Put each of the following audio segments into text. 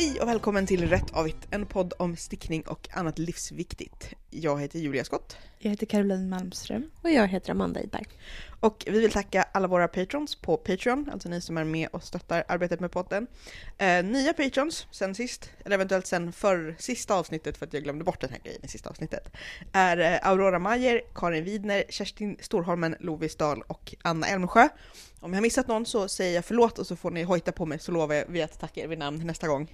Hej och välkommen till Rätt Avigt, en podd om stickning och annat livsviktigt. Jag heter Julia Skott. Jag heter Caroline Malmström. Och jag heter Amanda Idberg. Och vi vill tacka alla våra patrons på Patreon, alltså ni som är med och stöttar arbetet med podden. Eh, nya patrons sen sist, eller eventuellt sen för sista avsnittet för att jag glömde bort den här grejen i sista avsnittet, är eh, Aurora Mayer, Karin Widner, Kerstin Storholmen, Lovis Dahl och Anna Elmsjö. Om jag har missat någon så säger jag förlåt och så får ni hojta på mig så lovar jag vi att tacka er vid namn nästa gång.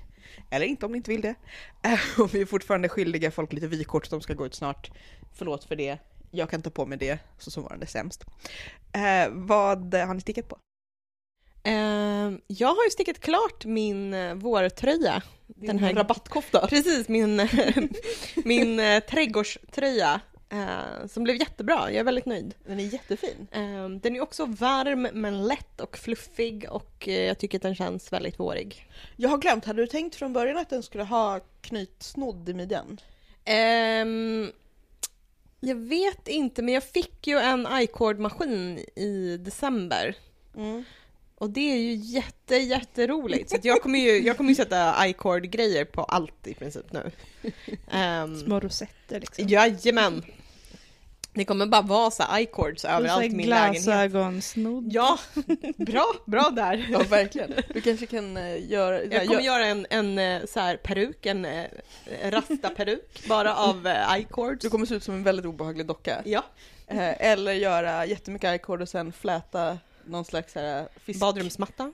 Eller inte om ni inte vill det. Och vi är fortfarande skyldiga folk lite vykort som ska gå ut snart. Förlåt för det. Jag kan ta på mig det såsom varande sämst. Eh, vad har ni stickat på? Eh, jag har ju stickat klart min eh, vårtröja. Din den här rabattkofta? Precis, min, min eh, trädgårdströja. Eh, som blev jättebra, jag är väldigt nöjd. Den är jättefin. Eh, den är också varm men lätt och fluffig och eh, jag tycker att den känns väldigt vårig. Jag har glömt, hade du tänkt från början att den skulle ha knytsnodd i midjan? Ehm, jag vet inte, men jag fick ju en iCord-maskin i december. Mm. Och det är ju jätte, jätteroligt. Så jag kommer ju, jag kommer ju sätta iCord-grejer på allt i princip nu. Um, Små rosetter liksom. Jajamän! Det kommer bara vara så iCords överallt i min lägenhet. Glasögonsnodd. Ja, bra, bra där. Ja, verkligen. Du kanske kan uh, göra... Jag kommer gör... göra en, en eh, så här peruk, en uh, rasta-peruk, bara av uh, iCords. Du kommer se ut som en väldigt obehaglig docka. Ja. Uh, eller göra jättemycket iCord och sen fläta någon slags här fisk... Badrumsmatta?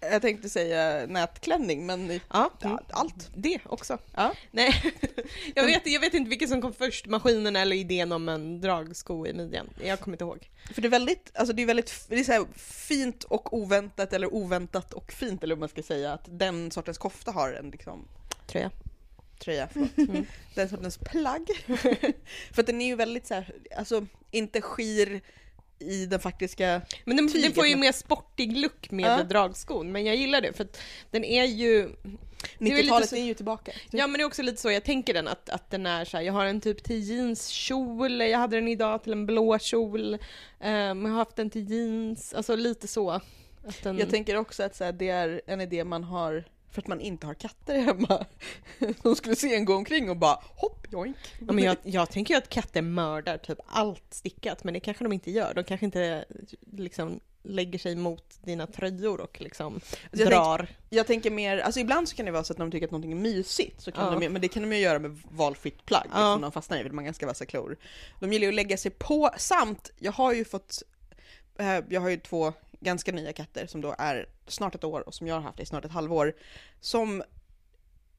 Jag tänkte säga nätklänning, men ja, mm. allt. Det också. Ja. Nej, jag vet, jag vet inte vilket som kom först, maskinen eller idén om en dragsko i midjan. Jag kommer inte ihåg. För det är väldigt, alltså det är väldigt det är så fint och oväntat, eller oväntat och fint, eller hur man ska säga, att den sortens kofta har en liksom... Tröja. Tröja, förlåt. Mm. Den sortens plagg. För att den är ju väldigt så här, alltså inte skir i den faktiska Men den, den får ju mer sportig look med ja. dragskon, men jag gillar det för att den är ju 90-talet är, är, ju tillbaka. Ja men det är också lite så jag tänker den att, att den är så här, jag har en typ till jeanskjol, jag hade den idag till en blå kjol, um, jag har haft den till jeans, alltså lite så. Den... Jag tänker också att så här, det är en idé man har för att man inte har katter hemma. De skulle se en gå omkring och bara hopp joink. Ja, men jag, jag tänker ju att katter mördar typ allt stickat, men det kanske de inte gör. De kanske inte liksom lägger sig mot dina tröjor och liksom jag drar. Tänk, jag tänker mer, alltså ibland så kan det vara så att de tycker att någonting är mysigt, så kan ja. de, men det kan de ju göra med valfritt plagg ja. som de fastnar i, för har ganska vassa klor. De gillar ju att lägga sig på, samt jag har ju fått, eh, jag har ju två ganska nya katter som då är snart ett år och som jag har haft i snart ett halvår, som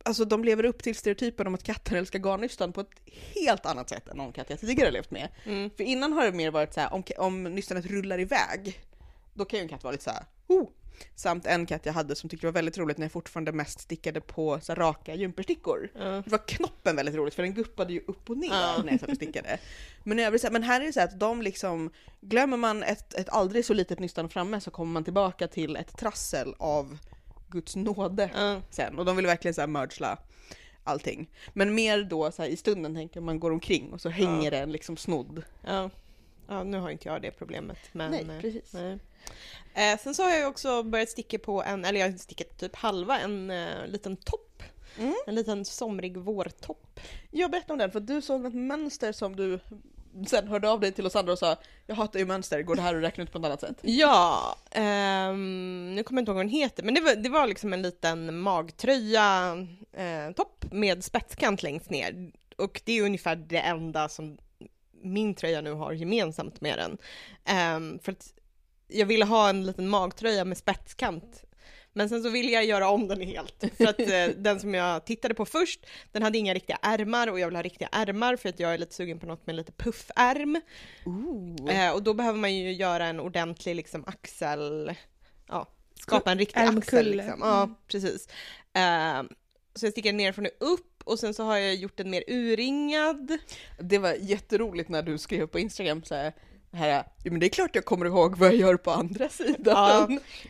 Alltså de lever upp till stereotypen om att katter älskar garnnystan på ett helt annat sätt än någon katt jag tidigare levt med. Mm. För innan har det mer varit så här, om, om nystanet rullar iväg, då kan ju en katt vara lite så här, oh, Samt en katt jag hade som tyckte det var väldigt roligt när jag fortfarande mest stickade på så raka jumperstickor. Mm. Det var knoppen väldigt roligt för den guppade ju upp och ner mm. när jag satt och stickade. Men, övrigt, men här är det så att de liksom, glömmer man ett, ett aldrig så litet nystan framme så kommer man tillbaka till ett trassel av Guds nåde mm. sen. Och de vill verkligen så här mergla allting. Men mer då så här, i stunden tänker man går omkring och så hänger den liksom snodd. Ja. Ja, nu har inte jag det problemet. Men, nej, eh, precis. Nej. Eh, sen så har jag också börjat sticka på en, eller jag har stickat typ halva, en eh, liten topp. Mm. En liten somrig vårtopp. Jag berättade om den för du såg ett mönster som du sen hörde av dig till oss andra och sa jag hatar ju mönster, går det här att räkna ut på ett annat sätt? Ja, um, nu kommer jag inte ihåg vad den heter, men det var, det var liksom en liten magtröja eh, topp med spetskant längst ner. Och det är ungefär det enda som min tröja nu har gemensamt med den. Um, för att jag ville ha en liten magtröja med spetskant. Men sen så ville jag göra om den helt. För att eh, den som jag tittade på först, den hade inga riktiga ärmar och jag vill ha riktiga ärmar för att jag är lite sugen på något med lite puffärm. Eh, och då behöver man ju göra en ordentlig liksom axel, ja, skapa en riktig axel. Liksom. Ja, mm. precis. Eh, så jag stickade ner från och upp och sen så har jag gjort den mer urringad. Det var jätteroligt när du skrev på Instagram så här, här, men det är klart jag kommer ihåg vad jag gör på andra sidan. Ja,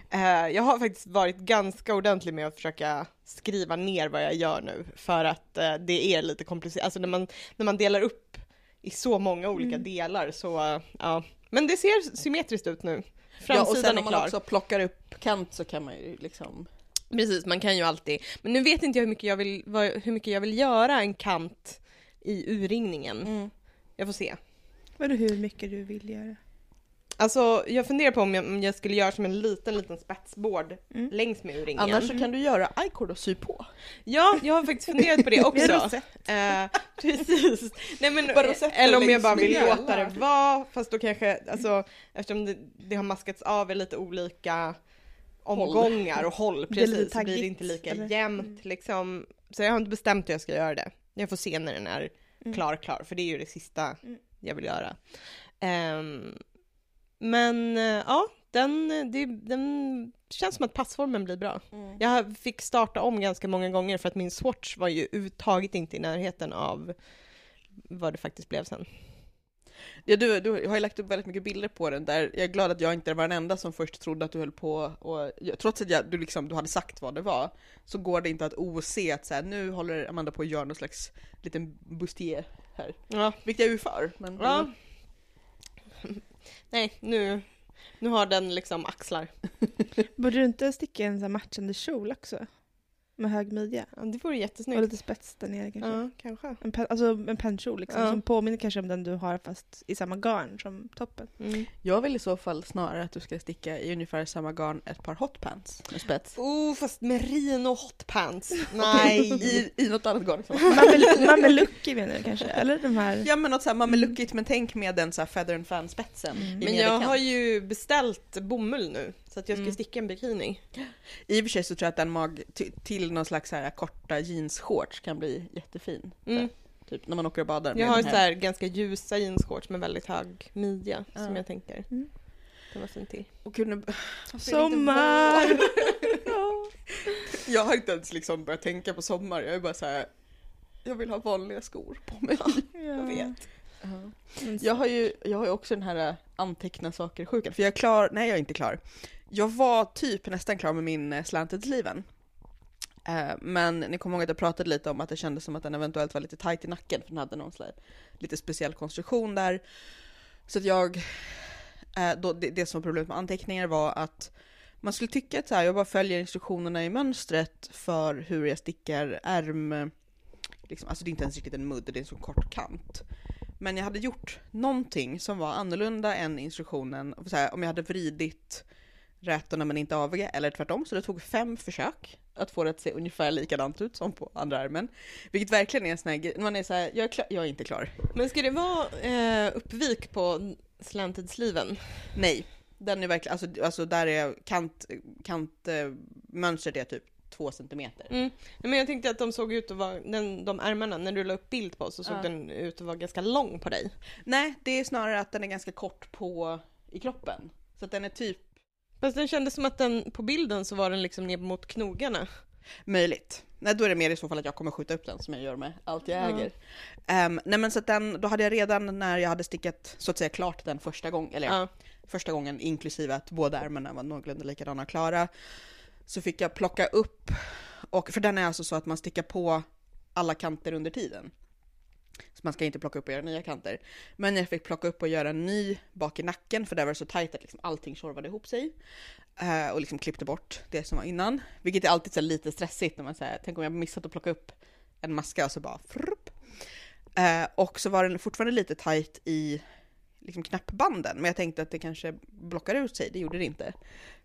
eh, jag har faktiskt varit ganska ordentlig med att försöka skriva ner vad jag gör nu, för att eh, det är lite komplicerat. Alltså när man, när man delar upp i så många olika mm. delar så, ja. Men det ser symmetriskt ut nu. Framsidan ja, och sen om man också plockar upp kant så kan man ju liksom Precis, man kan ju alltid, men nu vet inte jag hur mycket jag vill, hur mycket jag vill göra en kant i urringningen. Mm. Jag får se. Vadå hur mycket du vill göra? Alltså jag funderar på om jag, om jag skulle göra som en liten, liten spetsbord mm. längs med urringen. Annars så kan du göra icord och sy på. Ja, jag har faktiskt funderat på det också. uh, precis. Nej, men, eller om jag bara vill låta det vara, fast då kanske, alltså eftersom det, det har maskats av i lite olika omgångar och håll, precis, så blir det inte lika eller? jämnt liksom. Så jag har inte bestämt hur jag ska göra det. Jag får se när den är mm. klar, klar, för det är ju det sista mm. jag vill göra. Um, men eh, ja, den, det, den känns som att passformen blir bra. Mm. Jag fick starta om ganska många gånger för att min swatch var ju överhuvudtaget inte i närheten av vad det faktiskt blev sen. Ja, du, du har ju lagt upp väldigt mycket bilder på den där. Jag är glad att jag inte var den enda som först trodde att du höll på och trots att jag, du, liksom, du hade sagt vad det var så går det inte att ose att så här, nu håller Amanda på att göra någon slags liten bustier här. Ja. Vilket jag är ju för. Men, ja. Nej, nu, nu har den liksom axlar. Borde du inte sticka en sån matchande kjol också? Med hög midja. Ja, det vore jättesnyggt. Och lite spets där nere kanske. Ja, kanske. En, pen, alltså en pennkjol liksom, ja. som påminner kanske om den du har fast i samma garn som toppen. Mm. Jag vill i så fall snarare att du ska sticka i ungefär samma garn ett par hotpants med spets. Oh, fast merino hotpants. Nej. I, I något annat garn. Mamelucki menar du kanske? Eller de här? Ja men något såhär mameluckigt men tänk med den så här feather and fan spetsen. Mm. Men jag har ju beställt bomull nu så att jag ska mm. sticka en bikini. I och för sig så tror jag att den mag till någon slags här korta jeansshorts kan bli jättefin. Mm. typ när man åker och badar. Jag har så här ganska ljusa jeansshorts med väldigt hög midja ja. som jag tänker mm. kan vara fint till. Och kunde... Sommar! jag har inte ens liksom börjat tänka på sommar. Jag är bara så här. Jag vill ha vanliga skor på mig. Ja. Jag vet. Uh-huh. Jag har ju jag har ju också den här anteckna saker-sjukan, för jag är klar, nej jag är inte klar. Jag var typ nästan klar med min eh, slanted sleeven. Eh, men ni kommer ihåg att jag pratade lite om att det kändes som att den eventuellt var lite tight i nacken, för den hade någon slags lite speciell konstruktion där. Så att jag, eh, då, det, det som var problemet med anteckningar var att man skulle tycka att så här, jag bara följer instruktionerna i mönstret för hur jag stickar ärm, liksom, alltså det är inte ens riktigt en mudd, det är en så kort kant. Men jag hade gjort någonting som var annorlunda än instruktionen, så här, om jag hade vridit rätorna men inte aviga, eller tvärtom. Så det tog fem försök att få det att se ungefär likadant ut som på andra armen. Vilket verkligen är en sån här grej, man är såhär, jag är, klar, jag är inte klar. Men ska det vara eh, uppvik på slanted sleeven? Nej, den är verkligen, alltså, alltså där är kant, kant eh, är typ två centimeter. Mm. Men jag tänkte att de såg ut att vara, den, de ärmarna, när du la upp bild på så såg ja. den ut att vara ganska lång på dig. Nej, det är snarare att den är ganska kort på, i kroppen. Så att den är typ Fast den kändes som att den på bilden så var den liksom ner mot knogarna. Möjligt. Nej, då är det mer i så fall att jag kommer skjuta upp den som jag gör med allt jag äger. Mm. Um, nej men så att den, då hade jag redan när jag hade stickat så att säga klart den första gången, eller ja. första gången inklusive att båda ärmarna var någorlunda likadana klara, så fick jag plocka upp, och för den är alltså så att man stickar på alla kanter under tiden. Så man ska inte plocka upp och göra nya kanter. Men jag fick plocka upp och göra en ny bak i nacken för där var det så tajt att liksom allting tjorvade ihop sig. Eh, och liksom klippte bort det som var innan. Vilket är alltid så lite stressigt när man säger, tänk om jag missat att plocka upp en maska och så bara frupp. Eh, och så var den fortfarande lite tajt i liksom knappbanden, men jag tänkte att det kanske blockar ut sig, det gjorde det inte.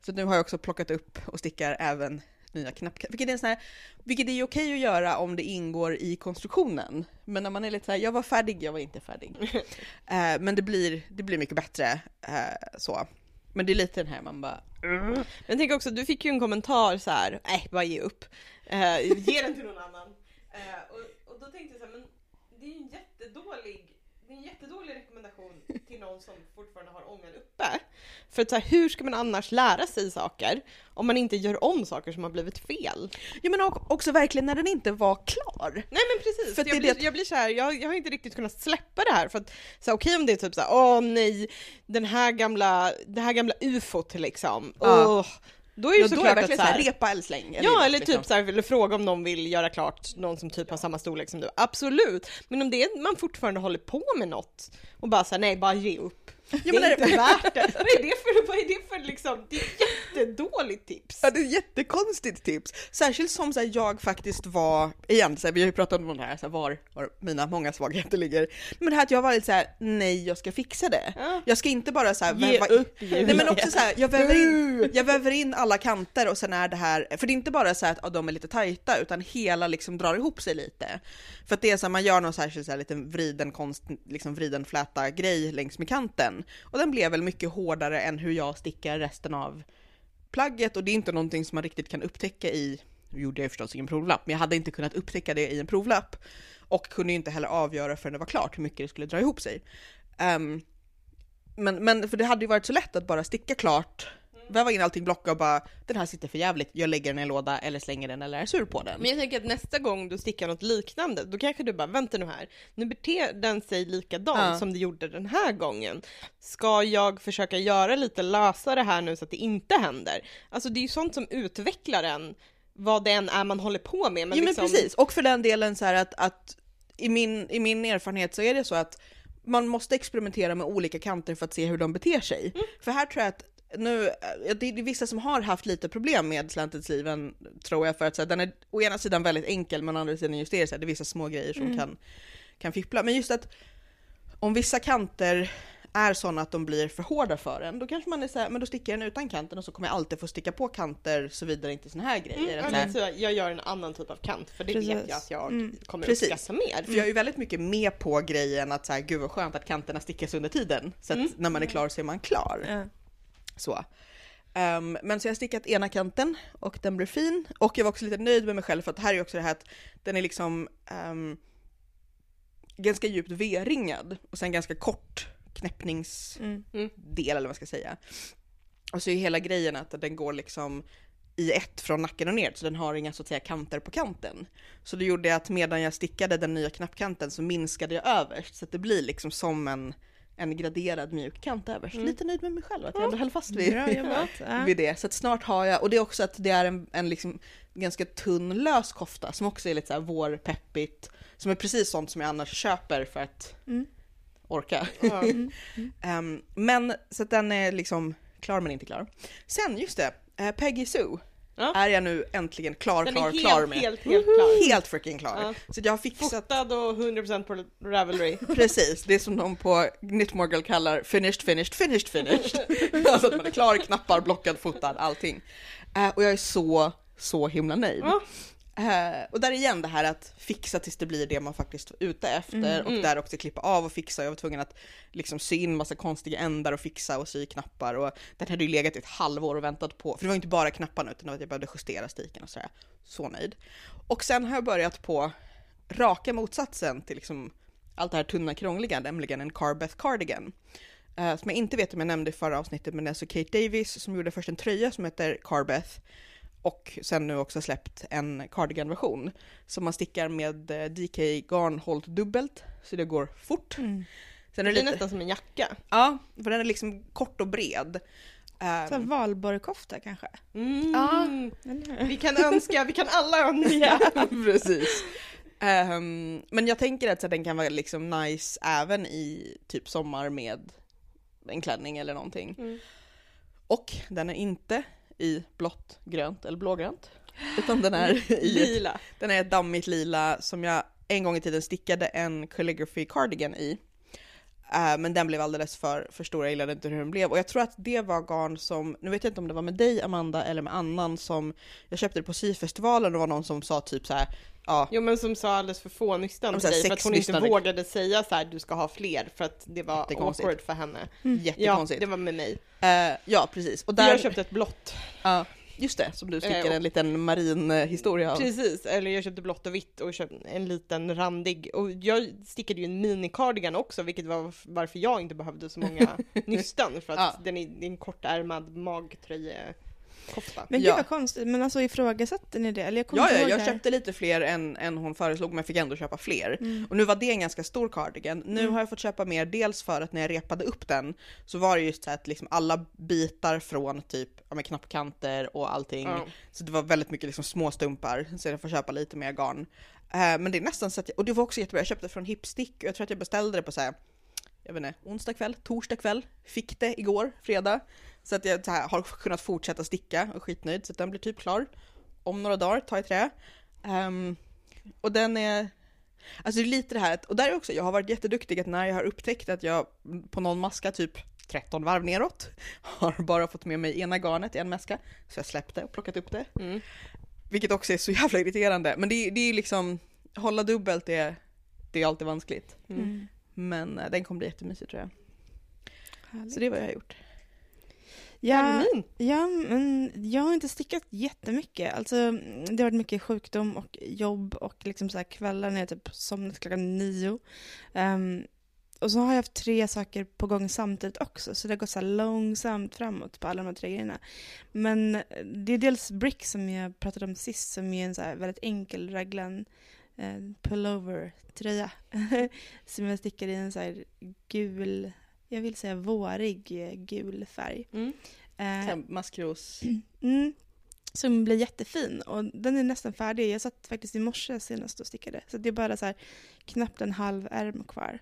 Så nu har jag också plockat upp och stickar även nya knappknappar. Vilket är, här, vilket är okej att göra om det ingår i konstruktionen. Men när man är lite så här, jag var färdig, jag var inte färdig. uh, men det blir, det blir mycket bättre uh, så. Men det är lite den här man bara... Mm. Men tänk också, du fick ju en kommentar så här, nej bara ge upp. Uh, ge den till någon annan. och, och då tänkte jag så här, men det är ju en jättedålig det är en jättedålig rekommendation till någon som fortfarande har ångan uppe. För att så här, hur ska man annars lära sig saker om man inte gör om saker som har blivit fel? Ja men också verkligen när den inte var klar. Nej men precis, för jag, blir, jag blir så här, jag, jag har inte riktigt kunnat släppa det här för att så okej okay, om det är typ såhär, åh nej, den här gamla, det här gamla ufot liksom, ja. oh, då är det ja, såklart att såhär, repa eller släng. Eller ja, eller typ liksom. såhär, eller fråga om någon vill göra klart någon som typ har samma storlek som du. Absolut! Men om det är man fortfarande håller på med något och bara såhär, nej bara ge upp. Ja, det är inte värt det. Vad är det för, vad är det för liksom, det är jättedåligt tips. Ja, det är ett jättekonstigt tips. Särskilt som så här, jag faktiskt var, igen, så här, vi har ju pratat om det här, så här, var, var mina många svagheter ligger. Men det här att jag var lite så här, nej jag ska fixa det. Ja. Jag ska inte bara så här, Ge väva, upp Nej men också så jag väver, in, jag väver in alla kanter och sen är det här, för det är inte bara så att ja, de är lite tajta utan hela liksom drar ihop sig lite. För att det är så man gör någon särskild så här, liten vriden konst, liksom vriden fläta grej längs med kanten. Och den blev väl mycket hårdare än hur jag stickar resten av plagget. Och det är inte någonting som man riktigt kan upptäcka i, nu gjorde jag förstås ingen provlapp, men jag hade inte kunnat upptäcka det i en provlapp. Och kunde inte heller avgöra förrän det var klart hur mycket det skulle dra ihop sig. Um, men, men för det hade ju varit så lätt att bara sticka klart väva in allting, blocka och bara den här sitter för jävligt. jag lägger den i en låda eller slänger den eller är sur på den. Men jag tänker att nästa gång du stickar något liknande, då kanske du bara, vänta nu här, nu beter den sig likadant ja. som det gjorde den här gången. Ska jag försöka göra lite lösare här nu så att det inte händer? Alltså det är ju sånt som utvecklar en, vad det än är man håller på med. Men, jo, liksom... men precis, och för den delen så här att, att i, min, i min erfarenhet så är det så att man måste experimentera med olika kanter för att se hur de beter sig. Mm. För här tror jag att nu, det är vissa som har haft lite problem med slanted sleeven tror jag för att så här, den är å ena sidan väldigt enkel men å andra sidan justerar sig. Det är vissa små grejer som mm. kan, kan fippla. Men just att om vissa kanter är sådana att de blir för hårda för en, då kanske man är såhär, men då sticker jag den utan kanten och så kommer jag alltid få sticka på kanter såvida det inte är såna här grejer. Mm, att, så jag gör en annan typ av kant för det Precis. vet jag att jag mm. kommer Precis. uppskatta mer. För jag är ju väldigt mycket med på grejen att såhär, gud vad skönt att kanterna stickas under tiden. Så att mm. när man är klar så är man klar. Så. Um, men så jag har stickat ena kanten och den blev fin. Och jag var också lite nöjd med mig själv för att här är också det här att den är liksom um, ganska djupt V-ringad och sen ganska kort knäppningsdel mm. eller vad man ska säga. Och så är hela grejen att den går liksom i ett från nacken och ner, så den har inga så att säga kanter på kanten. Så det gjorde att medan jag stickade den nya knappkanten så minskade jag överst, så att det blir liksom som en en graderad mjuk kant överst. Mm. Lite nöjd med mig själv att jag ändå höll fast vid, vid det. Så snart har jag, och det är också att det är en, en liksom ganska tunn lös kofta som också är lite såhär vårpeppigt, som är precis sånt som jag annars köper för att mm. orka. Mm. um, men så att den är liksom klar men inte klar. Sen just det, uh, Peggy Sue Ja. är jag nu äntligen klar, klar, helt, klar med. Helt, helt, klar. helt freaking klar. Ja. Så jag har fixat... Fotad och 100% på Ravelry. Precis, det är som de på Knitmorgel kallar finished, finished, finished, finished. alltså att man är klar, knappar, blockad, fotad, allting. Uh, och jag är så, så himla nöjd. Ja. Uh, och där igen det här att fixa tills det blir det man faktiskt är ute efter mm, och mm. där också klippa av och fixa. Jag var tvungen att liksom sy in massa konstiga ändar och fixa och sy knappar och den hade ju legat ett halvår och väntat på, för det var inte bara knapparna utan att jag behövde justera stiken och sådär. Så nöjd. Och sen har jag börjat på raka motsatsen till liksom allt det här tunna krångliga, nämligen en Carbeth Cardigan. Uh, som jag inte vet om jag nämnde i förra avsnittet, men det är alltså Kate Davis som gjorde först en tröja som heter Carbeth och sen nu också släppt en cardigan-version som man stickar med eh, DK garn hållt dubbelt så det går fort. Mm. Sen är det, det är lite... nästan som en jacka. Ja, för den är liksom kort och bred. Så um... valborgkofta kanske? Mm. Ja. Vi kan önska, vi kan alla önska. ja, precis. Um, men jag tänker att så den kan vara liksom nice även i typ sommar med en klänning eller någonting. Mm. Och den är inte i blått, grönt eller blågrönt. Utan den är i lila. den är ett dammigt lila som jag en gång i tiden stickade en calligraphy cardigan i. Uh, men den blev alldeles för, för stor, jag gillade inte hur den blev. Och jag tror att det var garn som, nu vet jag inte om det var med dig Amanda eller med annan som, jag köpte det på syfestivalen och det var någon som sa typ så här, Ja. Jo men som sa alldeles för få nystan till dig för att hon inte vågade säga så här, du ska ha fler för att det var awkward för henne. Mm. Jättekonstigt. Ja, det var med mig. Uh, ja precis. Och där... Jag köpte ett blått. Ja, just det, som du stickade uh, en liten marin historia av. Precis, eller jag köpte blått och vitt och köpte en liten randig. Och jag stickade ju en minicardigan också, vilket var varför jag inte behövde så många nystan. För att ja. den är en kortärmad magtröje kofta. Men gud ja. vad konstigt, men alltså ifrågasatte ni det? Eller jag ja, ja, jag köpte lite fler än, än hon föreslog men fick ändå köpa fler. Mm. Och nu var det en ganska stor cardigan. Nu mm. har jag fått köpa mer, dels för att när jag repade upp den så var det just så att liksom alla bitar från typ ja, med knappkanter och allting. Mm. Så det var väldigt mycket liksom små stumpar så jag får köpa lite mer garn. Uh, men det är nästan så att, jag, och det var också jättebra, jag köpte från Hipstick och jag tror att jag beställde det på så här jag vet inte, onsdag kväll, torsdag kväll, fick det igår, fredag. Så att jag här, har kunnat fortsätta sticka och skitnöjd, så att den blir typ klar om några dagar, ta i trä. Um, och den är, alltså det är lite det här, och där är också, jag har varit jätteduktig att när jag har upptäckt att jag på någon maska typ 13 varv neråt, har bara fått med mig ena garnet i en maska, så jag släppte och plockat upp det. Mm. Vilket också är så jävla irriterande, men det, det är liksom, hålla dubbelt är, det är alltid vanskligt. Mm. Men äh, den kommer bli jättemysig tror jag. Härligt. Så det är vad jag har gjort. Ja, ja, men jag har inte stickat jättemycket. Alltså, det har varit mycket sjukdom och jobb och liksom så här kvällar när jag typ somnat klockan nio. Um, och så har jag haft tre saker på gång samtidigt också, så det har gått så långsamt framåt på alla de här tre grejerna. Men det är dels Brick som jag pratade om sist, som är en så väldigt enkel raglan eh, pullover-tröja. som jag stickar i en så gul jag vill säga vårig eh, gul färg. Mm. Eh, maskros. Mm, som blir jättefin och den är nästan färdig. Jag satt faktiskt i morse senast och stickade. Så det är bara så här, knappt en halv ärm kvar.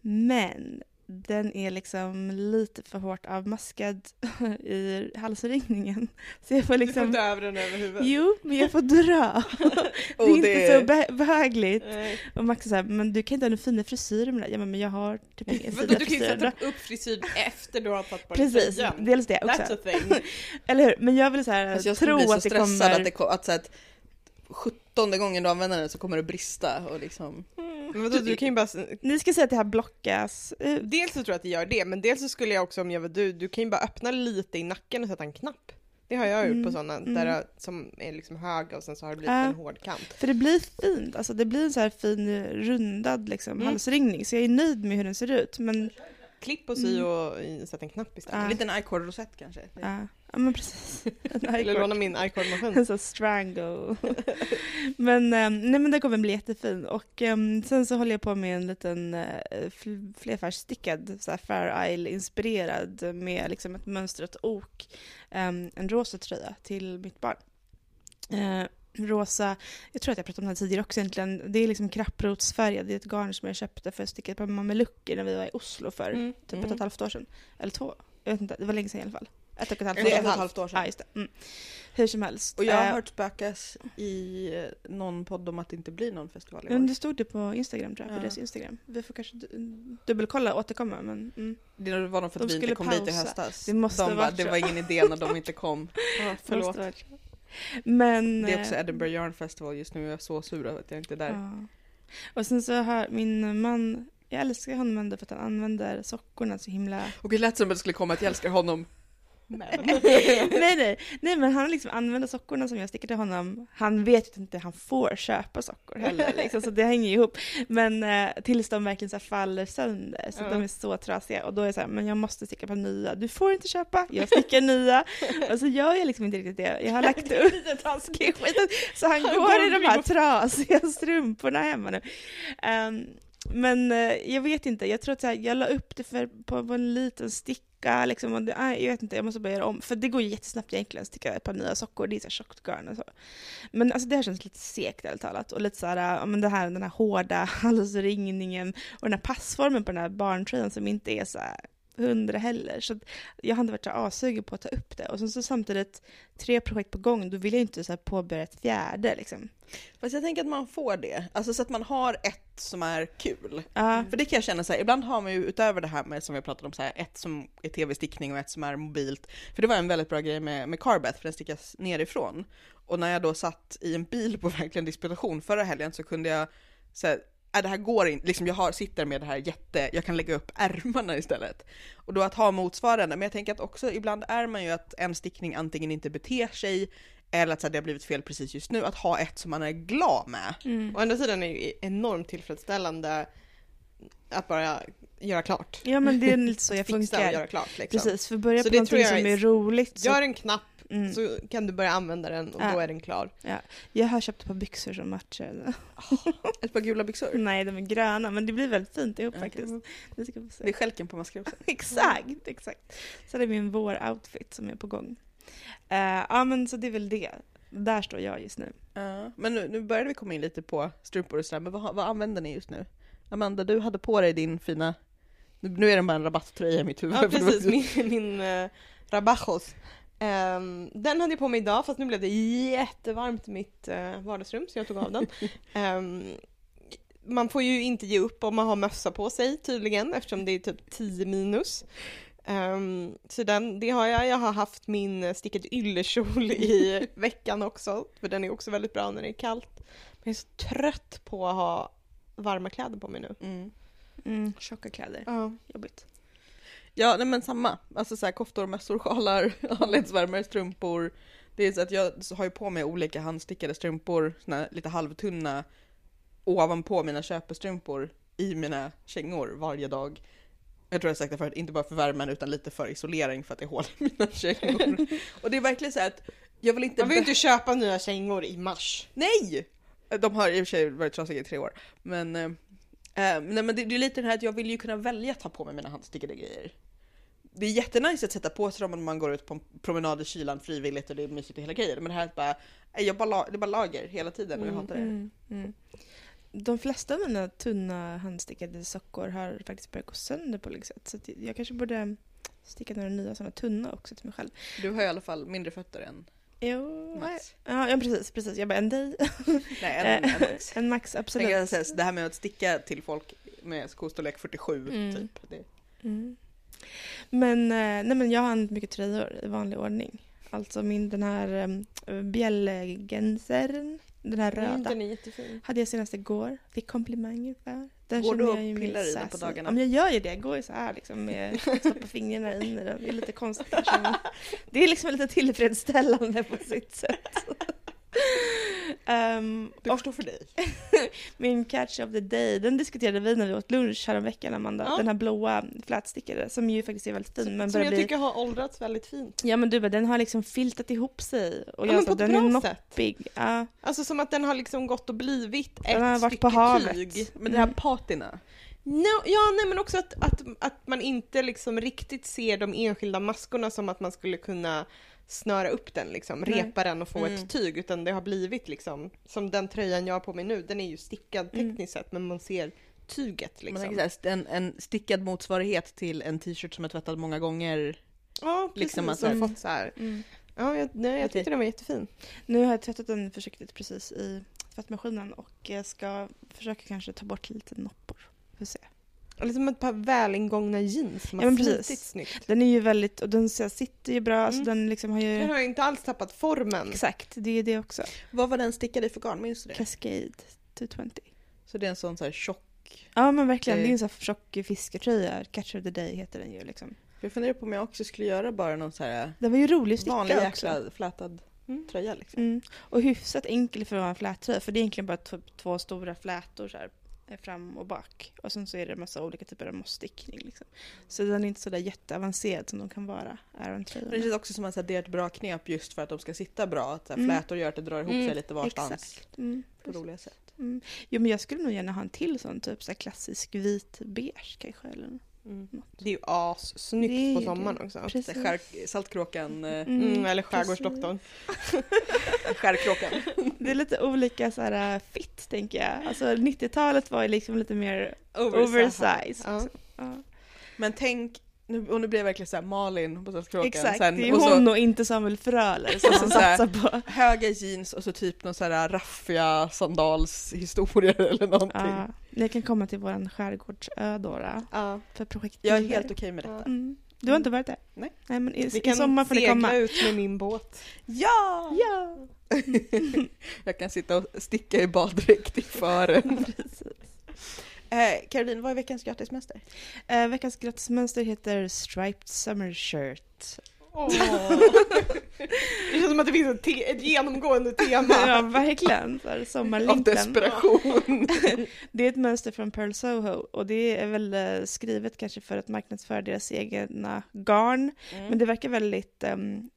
Men den är liksom lite för hårt avmaskad i halsringningen. Så jag får liksom... Du får inte över den över huvudet? Jo, men jag får dra. det är inte det... så be behagligt. Nej. Och Max är såhär, men du kan inte ha några fina frisyrer med det. Ja, men jag har typ inga fina. Du kan ju sätta upp frisyr efter du har tagit på dig Precis, dels det också. That's a thing. Eller hur? Men jag vill så här, alltså jag tro att det kommer... Att, det, att, så att 17 gången du använder den så kommer det brista och liksom... Mm. Men vadå, du kan ju bara... Ni ska säga att det här blockas ut. Dels så tror jag att det gör det, men dels så skulle jag också om jag var du, du kan ju bara öppna lite i nacken och sätta en knapp. Det har jag gjort mm. på sådana mm. där, som är liksom höga och sen så har det blivit ja. en hård kant. För det blir fint, alltså det blir en så här fin rundad liksom, mm. halsringning så jag är nöjd med hur den ser ut. Men Klipp och sy mm. och sätta en knapp istället. En liten icord-rosett kanske? Ja. Ja, men precis. Eller låna min icord-maskin. så strangle. men, um, nej, men det kommer bli jättefin. Och um, sen så håller jag på med en liten uh, flerfärgstickad, så här Fair Isle-inspirerad med liksom ett mönstrat ok, um, en rosa tröja till mitt barn. Uh, rosa, jag tror att jag pratade om det här tidigare också egentligen, det är liksom krapprotsfärgad, det är ett garn som jag köpte för att sticka ett par mamelucker när vi var i Oslo för mm. typ mm. ett och ett halvt år sedan. Eller två, jag vet inte, det var länge sedan i alla fall. Ett och ett halvt, ett och ett halvt år sedan. Ja, just det. Mm. Hur som helst. Och jag har uh, hört spökas i eh, någon podd om att det inte blir någon festival i år. Men det stod det på Instagram tror jag, på ja. deras Instagram. Vi får kanske dubbelkolla och återkomma men... Mm. Det var nog för att de vi inte kom pausa. dit i höstas. Det måste de bara, det var ingen idé när de inte kom. ja, förlåt. Men, det är också eh, Edinburgh Yarn Festival just nu, jag är så sur över att jag inte är där. Ja. Och sen så har min man, jag älskar honom ändå för att han använder sockorna så himla... Och det lät som att det skulle komma att jag älskar honom nej, nej, nej, men han liksom använder sockorna som jag sticker till honom. Han vet ju inte han får köpa sockor heller, liksom, så det hänger ihop. Men eh, tills de verkligen så faller sönder, så mm. de är så trasiga. Och då är jag så här, men jag måste sticka på nya. Du får inte köpa, jag stickar nya. och så gör jag liksom inte riktigt det. Jag har lagt upp så han går i de här trasiga strumporna hemma nu. Um, men eh, jag vet inte, jag tror att här, jag la upp det för, på, på en liten stick socka liksom. Och det, jag vet inte, jag måste bara göra om. För det går ju jättesnabbt egentligen att sticka ett par nya sockor. Det är så tjockt garn och så. Men alltså det här känns lite segt ärligt talat. Och lite så här, men det här, den här hårda halsringningen och den här passformen på den här barntröjan som inte är så här hundra heller. Så jag hade varit så asugen på att ta upp det. Och sen så samtidigt tre projekt på gång, då vill jag inte så påbörja ett fjärde liksom. Fast jag tänker att man får det, alltså så att man har ett som är kul. Uh. För det kan jag känna så här, ibland har man ju utöver det här med som vi pratat om, så här, ett som är tv-stickning och ett som är mobilt. För det var en väldigt bra grej med, med Carbeth, för den stickas nerifrån. Och när jag då satt i en bil på verkligen disputation förra helgen så kunde jag så här, äh, det här går inte, liksom jag har, sitter med det här jätte, jag kan lägga upp ärmarna istället. Och då att ha motsvarande, men jag tänker att också ibland är man ju att en stickning antingen inte beter sig eller att så här, det har blivit fel precis just nu, att ha ett som man är glad med. Mm. Å andra sidan är det ju enormt tillfredsställande att bara göra klart. Ja men det är lite så jag funkar. och göra klart liksom. Precis, för börja på någonting som är roligt. Så... Gör en knapp Mm. Så kan du börja använda den och ja. då är den klar. Ja. Jag har köpt ett par byxor som matchar. ett par gula byxor? Nej, de är gröna, men det blir väldigt fint ihop okay. faktiskt. Det, ska få se. det är skälken på maskrosen. exakt, exakt. Så det är min vår-outfit som är på gång. Uh, ja, men så det är väl det. Där står jag just nu. Uh, men nu, nu började vi komma in lite på strumpor och sådär, men vad, vad använder ni just nu? Amanda, du hade på dig din fina Nu är det bara en rabatttröja i mitt huvud. Ja precis, min, min uh, Rabajos. Um, den hade jag på mig idag fast nu blev det jättevarmt i mitt uh, vardagsrum så jag tog av den. Um, man får ju inte ge upp om man har mössa på sig tydligen eftersom det är typ 10 minus. Um, så den, det har jag. Jag har haft min stickade yllekjol i veckan också för den är också väldigt bra när det är kallt. Men jag är så trött på att ha varma kläder på mig nu. Mm. Mm, tjocka kläder. Ja. Jobbigt. Ja, nej men samma. Alltså så här, koftor, mössor, sjalar, handledsvärmare, strumpor. Det är så att jag har ju på mig olika handstickade strumpor, såna lite halvtunna, ovanpå mina köpestrumpor i mina kängor varje dag. Jag tror jag sagt det förut, inte bara för värmen utan lite för isolering för att det är hål i mina kängor. Och det är verkligen så att jag vill inte... Man vill inte köpa nya kängor i mars. Nej! De har i och för sig varit trasiga i tre år. Men, eh, nej, men det, det är lite det här att jag vill ju kunna välja att ta på mig mina handstickade grejer. Det är jättenice att sätta på sig dem om man går ut på en promenad i kylan frivilligt och det är mysigt och hela grejen. Men det här är bara, jag bara, det är bara lager hela tiden och jag hatar det. Mm, mm. De flesta av mina tunna handstickade sockor har faktiskt börjat gå sönder på olika sätt. Så jag kanske borde sticka några nya sådana tunna också till mig själv. Du har i alla fall mindre fötter än Jo, Max. Ja, ja precis, precis. Jag bara en dig. Nej, en, en Max. en max, absolut. Jag säga, det här med att sticka till folk med skostorlek 47 Mm. typ. Det, Mm. Men, eh, nej, men jag har använt mycket tröjor i vanlig ordning. Alltså min den här um, bjällgensern, den här röda, Mm, den är jättefin. hade jag senast igår. Fick komplimanger för. Den Går du jag och pillar i den på dagarna? Men jag gör ju det. Jag går ju så här liksom med stoppa fingrarna in i den. Det är lite konstigt Det är liksom lite tillfredsställande på sitt sätt. Ehm, du förstår för dig. min catch of the day, den diskuterade vi när vi åt lunch häromveckan Amanda. Ja. Den här blåa flätstickade som ju faktiskt är väldigt fin. men Som jag bli... tycker har åldrats väldigt fint. Ja men du bara, den har liksom filtat ihop sig. Och Ja, jag sa, den är noppig. Ja. Alltså som att den har liksom gått och blivit Den ett har varit stycke på havet. tyg. Men det här Mm. patina. No, ja, nej men också att, att, att man inte liksom riktigt ser de enskilda maskorna som att man skulle kunna snöra upp den, liksom, Nej. repa den och få Mm. ett tyg, utan det har blivit liksom, som den tröjan jag har på mig nu, den är ju stickad Mm. tekniskt sett, men man ser tyget Man liksom. så här, en, en stickad motsvarighet till en t-shirt som är tvättad många gånger. Ja, precis. liksom som Mm. fått så här. Mm. Ja, jag, nej, jag tyckte den var jättefin. Nu har jag tvättat den försiktigt precis i tvättmaskinen och ska försöka kanske ta bort lite noppor. Får se. Eller som ett par välingångna jeans som Ja, har precis. snyggt. Den är ju väldigt, och den sitter ju bra, alltså Mm. den liksom har ju... Den har ju inte alls tappat formen. Exakt, det är det också. Vad var den stickad i för garn? Minns du det? Cascade 220. Så det är en sån så här tjock. Ja men verkligen, Det- det är en sån här tjock fisketröja. Catch of the day heter den ju liksom. Jag funderar på om jag också skulle göra bara någon så här Den var ju rolig sticka vanlig jäkla flätad Mm. tröja liksom. Mm. Och hyfsat enkel för att vara en flättröja för det är egentligen bara två stora flätor så här, eh, fram och bak. Och sen så är det en massa olika typer av mossstickning. Liksom. Så den är inte så där jätteavancerad som de kan vara, Men det känns också som att det är ett bra knep just för att de ska sitta bra. Att Mm. flätor gör att det drar ihop Mm, sig lite varstans Exakt. Mm. på roliga sätt. Mm. Jo men jag skulle nog gärna ha en till sån typ så klassisk vit beige kanske. Eller Mm. Det är ju assnyggt på sommaren också. Skär, saltkråkan, eh, Mm, eller skärgårdsdoktorn. skärkråkan. Det är lite olika så här äh, fit tänker jag. Alltså 90-talet var ju liksom lite mer oversized. Ja. Ja. Men tänk, nu, och nu blir jag verkligen så här Malin på saltkråkan. Exakt, Sen, det är och så hon och inte Samuel Fröler som så så här- satsar på. höga jeans och så typ någon så här raffiga sandalshistorier eller någonting. Ja, ni kan komma till våran skärgårdsö då, då Ja. för projekt Jag är helt okej med detta. Mm. Du har inte varit där? Nej. Nej men i, Vi i kan sommar får ni segla komma. ut med min båt. Ja! Ja! Jag kan sitta och sticka i baddräkt i fören. Precis. Eh, Caroline, vad är veckans gratismäster? Eh, veckans gratismönster heter Striped Summer Shirt. Det känns som att det finns ett, te- ett genomgående tema. ja, verkligen. Så här, Av desperation. Det är ett mönster från Pearl Soho och det är väl eh, skrivet kanske för att marknadsföra deras egna garn. Mm. Men det verkar väldigt um,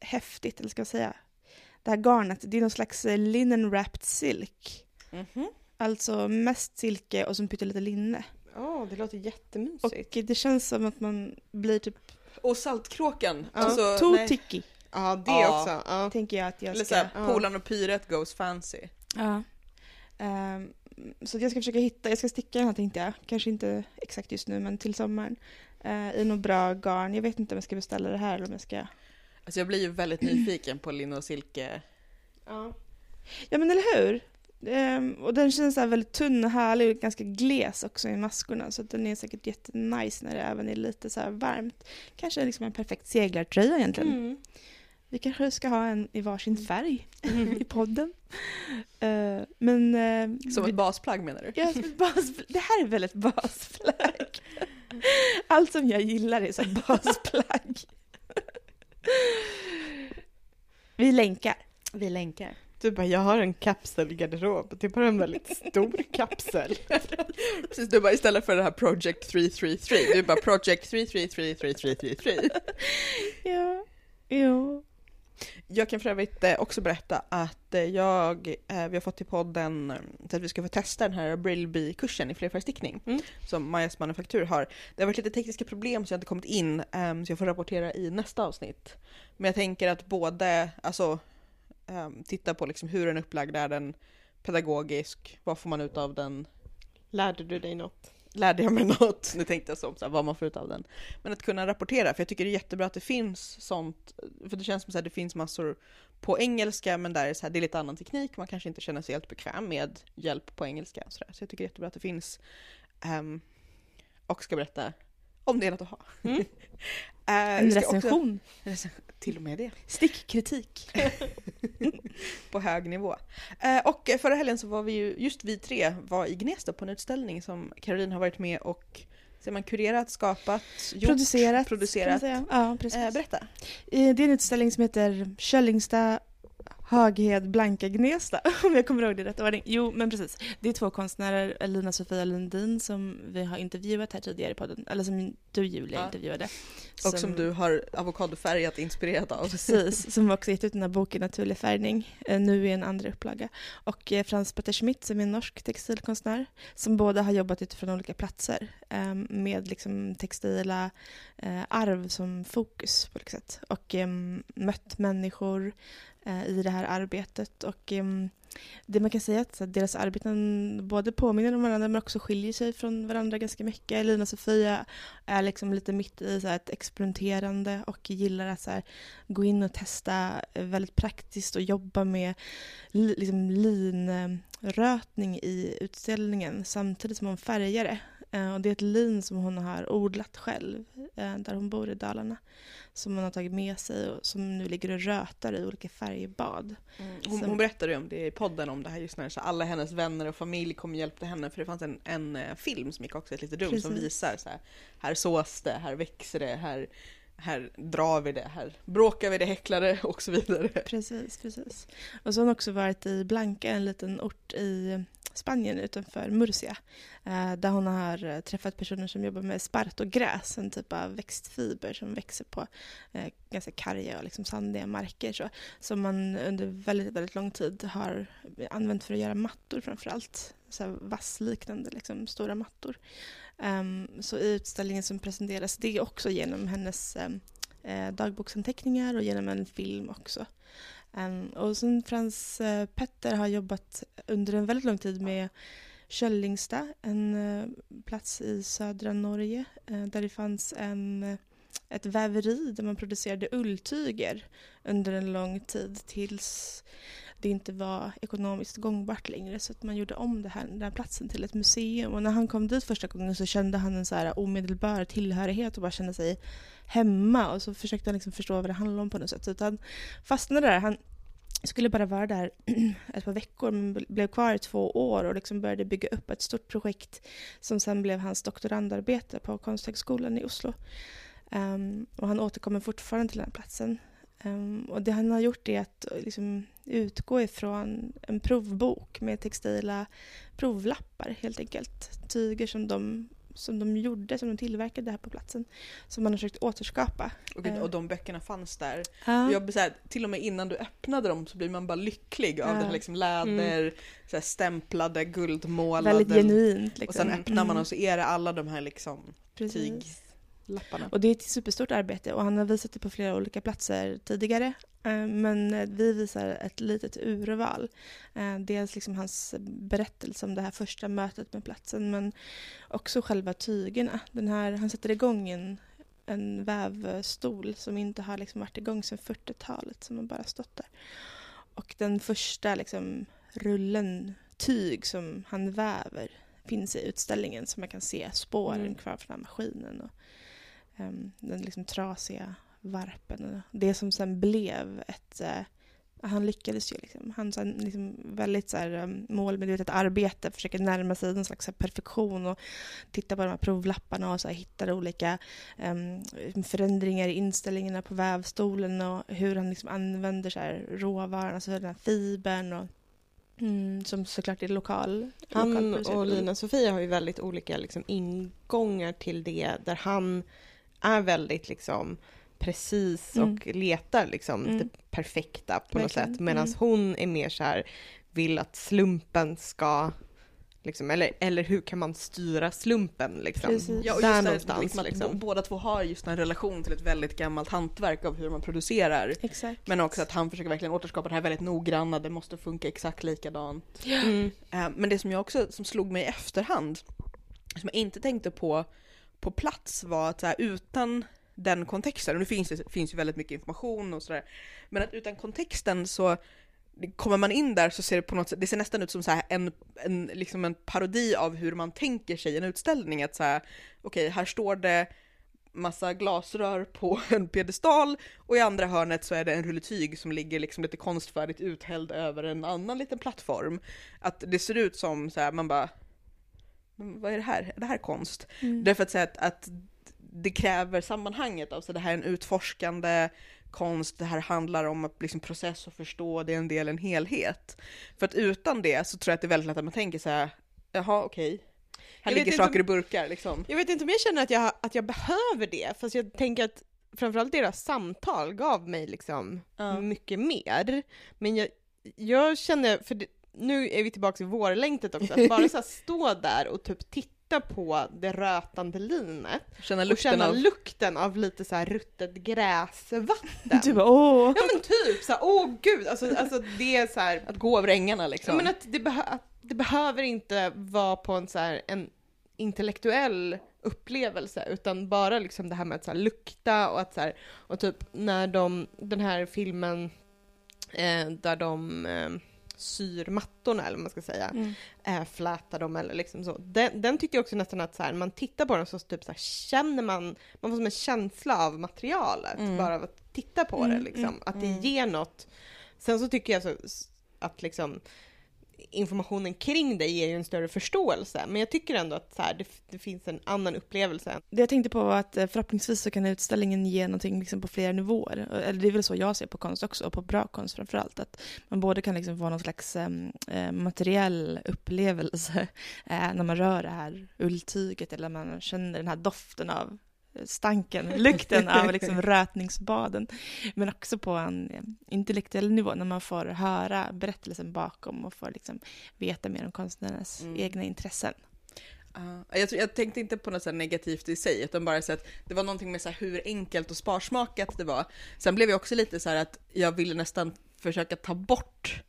häftigt, eller ska jag säga. Det här garnet, det är någon slags eh, linen wrapped silk. Mhm. Alltså mest silke och så pyttelite linne. Ja, det låter Och jättemysigt. det känns som att man blir typ Och saltkråkan. Ja. Alltså, ticky, Ja, det Ja. också. Ja. tänker jag att jag Eller ska... såhär, Ja. Polan och Pyret goes fancy. Ja. Ehm, så jag ska försöka hitta, jag ska sticka den här tänkte jag, kanske inte exakt just nu men till sommaren. Uh, I något bra garn. Jag vet inte om jag ska beställa det här eller om jag ska... Alltså jag blir ju väldigt nyfiken på linne och silke. Ja. Ja men eller hur? Um, och den känns så väldigt tunn och härlig och ganska gles också i maskorna så den är säkert jättenice när det även är lite så varmt. Kanske liksom en perfekt seglartröja egentligen. Mm. Vi kanske ska ha en i varsin mm. färg mm. i podden. Uh, men... Uh, som ett basplagg menar du? Ja, som ett basplagg. Det här är väl ett basplagg? Allt som jag gillar är så basplagg. Vi länkar. Vi länkar. Du bara, jag har en kapselgarderob. Det är bara en väldigt stor kapsel. Precis, du bara istället för det här Project 333, du bara Project 3333333. ja, ja. Jag kan för övrigt eh, också berätta att eh, jag, eh, vi har fått till podden så att vi ska få testa den här Brillby-kursen i flerfärgstickning mm. som Majas manufaktur har. Det har varit lite tekniska problem så jag har inte kommit in ehm, så jag får rapportera i nästa avsnitt. Men jag tänker att både, alltså um, titta på liksom hur den är upplagd, är den pedagogisk, vad får man ut av den? Lärde du dig något? Lärde jag mig något? Nu tänkte jag så, så här, vad man får ut av den. Men att kunna rapportera, för jag tycker det är jättebra att det finns sånt, för det känns som att det finns massor på engelska, men där är, så här, det är lite annan teknik, man kanske inte känner sig helt bekväm med hjälp på engelska. Så, där. så jag tycker det är jättebra att det finns. Um, och ska berätta om det är något att ha. Mm. uh, en recension. Också, till och med det. Stickkritik. på hög nivå. Uh, och förra helgen så var vi ju, just vi tre var i Gnesta på en utställning som Caroline har varit med och Ser man kurerat, skapat, gjort, producerat. producerat. Ja, precis. Uh, berätta. Det är en utställning som heter Köllingsta Haghed Blanka Gnesta, om jag kommer ihåg det rätt ordning. Jo, men precis. Det är två konstnärer, Lina Sofia Lundin, som vi har intervjuat här tidigare i podden, eller som du Julia ja. intervjuade. Som, och som du har avokadofärgat inspirerat av. Precis, som också gett ut den här boken Naturlig färgning, eh, nu i en andra upplaga. Och eh, Frans Petter Schmidt som är en norsk textilkonstnär, som båda har jobbat utifrån olika platser ehm, med liksom textila eh, arv som fokus på något sätt. Och ehm, mött människor Eh, i det här arbetet. Och ehm, det man kan säga är att deras arbeten både påminner om varandra men också skiljer sig från varandra ganska mycket. Elina och Sofia är liksom lite mitt i så ett experimenterande och gillar att så här, gå in och testa väldigt praktiskt och jobba med liksom linrötning i utställningen samtidigt som hon färgar det. Eh, och det är ett lin som hon har odlat själv eh, där hon bor i Dalarna som hon har tagit med sig och som nu ligger och rötar i olika färgbad. Mm. Hon, hon berättade ju om det i podden om det här just när så alla hennes vänner och familj kom och hjälpte henne för det fanns en, en eh, film som gick också ett litet rum Precis. som visar så här, här sås det, här växer det, här här drar vi det, här bråkar vi det, häcklar det och så vidare. Precis, precis. Och så har hon också varit i Blanca, en liten ort i Spanien utanför Murcia. Eh, där hon har eh, träffat personer som jobbar med spartogräs, en typ av växtfiber som växer på eh, ganska karga och liksom sandiga marker. Så, som man under väldigt, väldigt lång tid har använt för att göra mattor framför allt. Så vassliknande liksom, stora mattor. Um, så i utställningen som presenteras det är också genom hennes um, dagboksanteckningar och genom en film också. Um, och sen Frans uh, Petter har jobbat under en väldigt lång tid med Köllingsta, en uh, plats i södra Norge uh, där det fanns en, ett väveri där man producerade ulltyger under en lång tid tills det inte var ekonomiskt gångbart längre så att man gjorde om det här, den här platsen till ett museum. Och när han kom dit första gången så kände han en så här omedelbar tillhörighet och bara kände sig hemma och så försökte han liksom förstå vad det handlade om på något sätt. Så han fastnade där. Han skulle bara vara där ett par veckor men blev kvar i två år och liksom började bygga upp ett stort projekt som sen blev hans doktorandarbete på Konsthögskolan i Oslo. Um, och han återkommer fortfarande till den platsen. Um, och det han har gjort är att liksom utgå ifrån en provbok med textila provlappar helt enkelt. Tyger som de, som de gjorde, som de tillverkade här på platsen. Som man har försökt återskapa. Och, och de böckerna fanns där. Uh. Jag, så här, till och med innan du öppnade dem så blir man bara lycklig av uh. det här liksom läder, mm. så här, stämplade, guldmålade. Väldigt genuint. Liksom. Och sen öppnar man mm. och så är det alla de här liksom tyg lapparna. Och det är ett superstort arbete och han har visat det på flera olika platser tidigare. Eh, Men vi visar ett litet urval. Eh, Dels liksom hans berättelse om det här första mötet med platsen men också själva tygerna. Den här, han sätter igång en, en vävstol som inte har liksom varit igång sedan 40-talet som har bara stått där. Och den första liksom, rullen tyg som han väver finns i utställningen så man kan se spåren Mm. kvar från den här maskinen. Och, den liksom trasiga varpen. Det som sen blev ett... eh, han lyckades ju liksom. Han sen liksom väldigt så här, um, målmedvetet arbete, försöker närma sig någon slags perfektion och titta på de här provlapparna och så här, hittar olika em, förändringar i inställningarna på vävstolen och hur han liksom använder så här, råvaran, alltså den här fibern och mm, som såklart är lokal. Han och Lina Sofia har ju väldigt olika liksom, ingångar till det där han är väldigt liksom precis Mm. och letar liksom Mm. det perfekta på något Verkligen. sätt medan Mm. hon är mer så här vill att slumpen ska liksom, eller, eller hur kan man styra slumpen liksom? Precis. Ja, och Där det, någonstans liksom, att liksom. båda två har just en relation till ett väldigt gammalt hantverk av hur man producerar. Exakt. Men också att han försöker verkligen återskapa det här väldigt noggranna, det måste funka exakt likadant. Mm. Eh, Men det som jag också, som slog mig i efterhand, som jag inte tänkte på på plats var att så här, utan den kontexten, och nu finns det finns ju väldigt mycket information och sådär, men att utan kontexten så kommer man in där så ser det på något sätt, det ser nästan ut som så här en, en, liksom en parodi av hur man tänker sig en utställning. Att så här, okej, här står det massa glasrör på en piedestal och i andra hörnet så är det en rulle tyg som ligger liksom lite konstfärdigt uthälld över en annan liten plattform. Att det ser ut som så här, man bara, vad är det här? Är det här konst? Mm. Därför att, säga att, att det kräver sammanhanget, alltså det här är en utforskande konst, det här handlar om att liksom processa och förstå, det är en del en helhet. För att utan det så tror jag att det är väldigt lätt att man tänker så här, jaha okej, här Jag ligger saker om- i burkar liksom. Jag vet inte om jag känner att jag, att jag behöver det, fast jag tänker att framförallt deras samtal gav mig liksom Ja. mycket mer. Men jag, jag känner, för det, nu är vi tillbaka i vårlängtet också, att bara så stå där och typ titta på det rötande linet Känna och lukten känna av... lukten av lite så här ruttet gräsvatten. Du bara åh! Ja men typ så här, åh gud, alltså, alltså det är så här, Att gå över ängarna liksom. Ja, men att det, att det behöver inte vara på en, så här, en intellektuell upplevelse utan bara liksom det här med att så här, lukta och att så här, och typ när de, den här filmen eh, där de eh, syr mattorna eller vad man ska säga, Mm. eh, flätar dem eller liksom så. Den, den tyckte jag också nästan att så här, man tittar på den så typ så här, känner man, man får som en känsla av materialet Mm. bara av att titta på det Mm, liksom. mm, att det mm. ger något. Sen så tycker jag så, att liksom informationen kring det ger ju en större förståelse. Men jag tycker ändå att så här, det, det finns en annan upplevelse. Det jag tänkte på var att eh, förhoppningsvis så kan utställningen ge någonting liksom på flera nivåer. Eller det är väl så jag ser på konst också, och på bra konst framförallt. Att man både kan liksom få någon slags em, materiell upplevelse äh, när man rör det här ulltyget eller man känner den här doften av stanken, lukten av liksom rötningsbaden. Men också på en eh, intellektuell nivå när man får höra berättelsen bakom och får liksom veta mer om konstnärernas Mm. egna intressen. Ja, jag, jag tänkte inte på något så negativt i sig, utan bara så att det var någonting med så hur enkelt och sparsmakat det var. Sen blev jag också lite så här att jag ville nästan försöka ta bort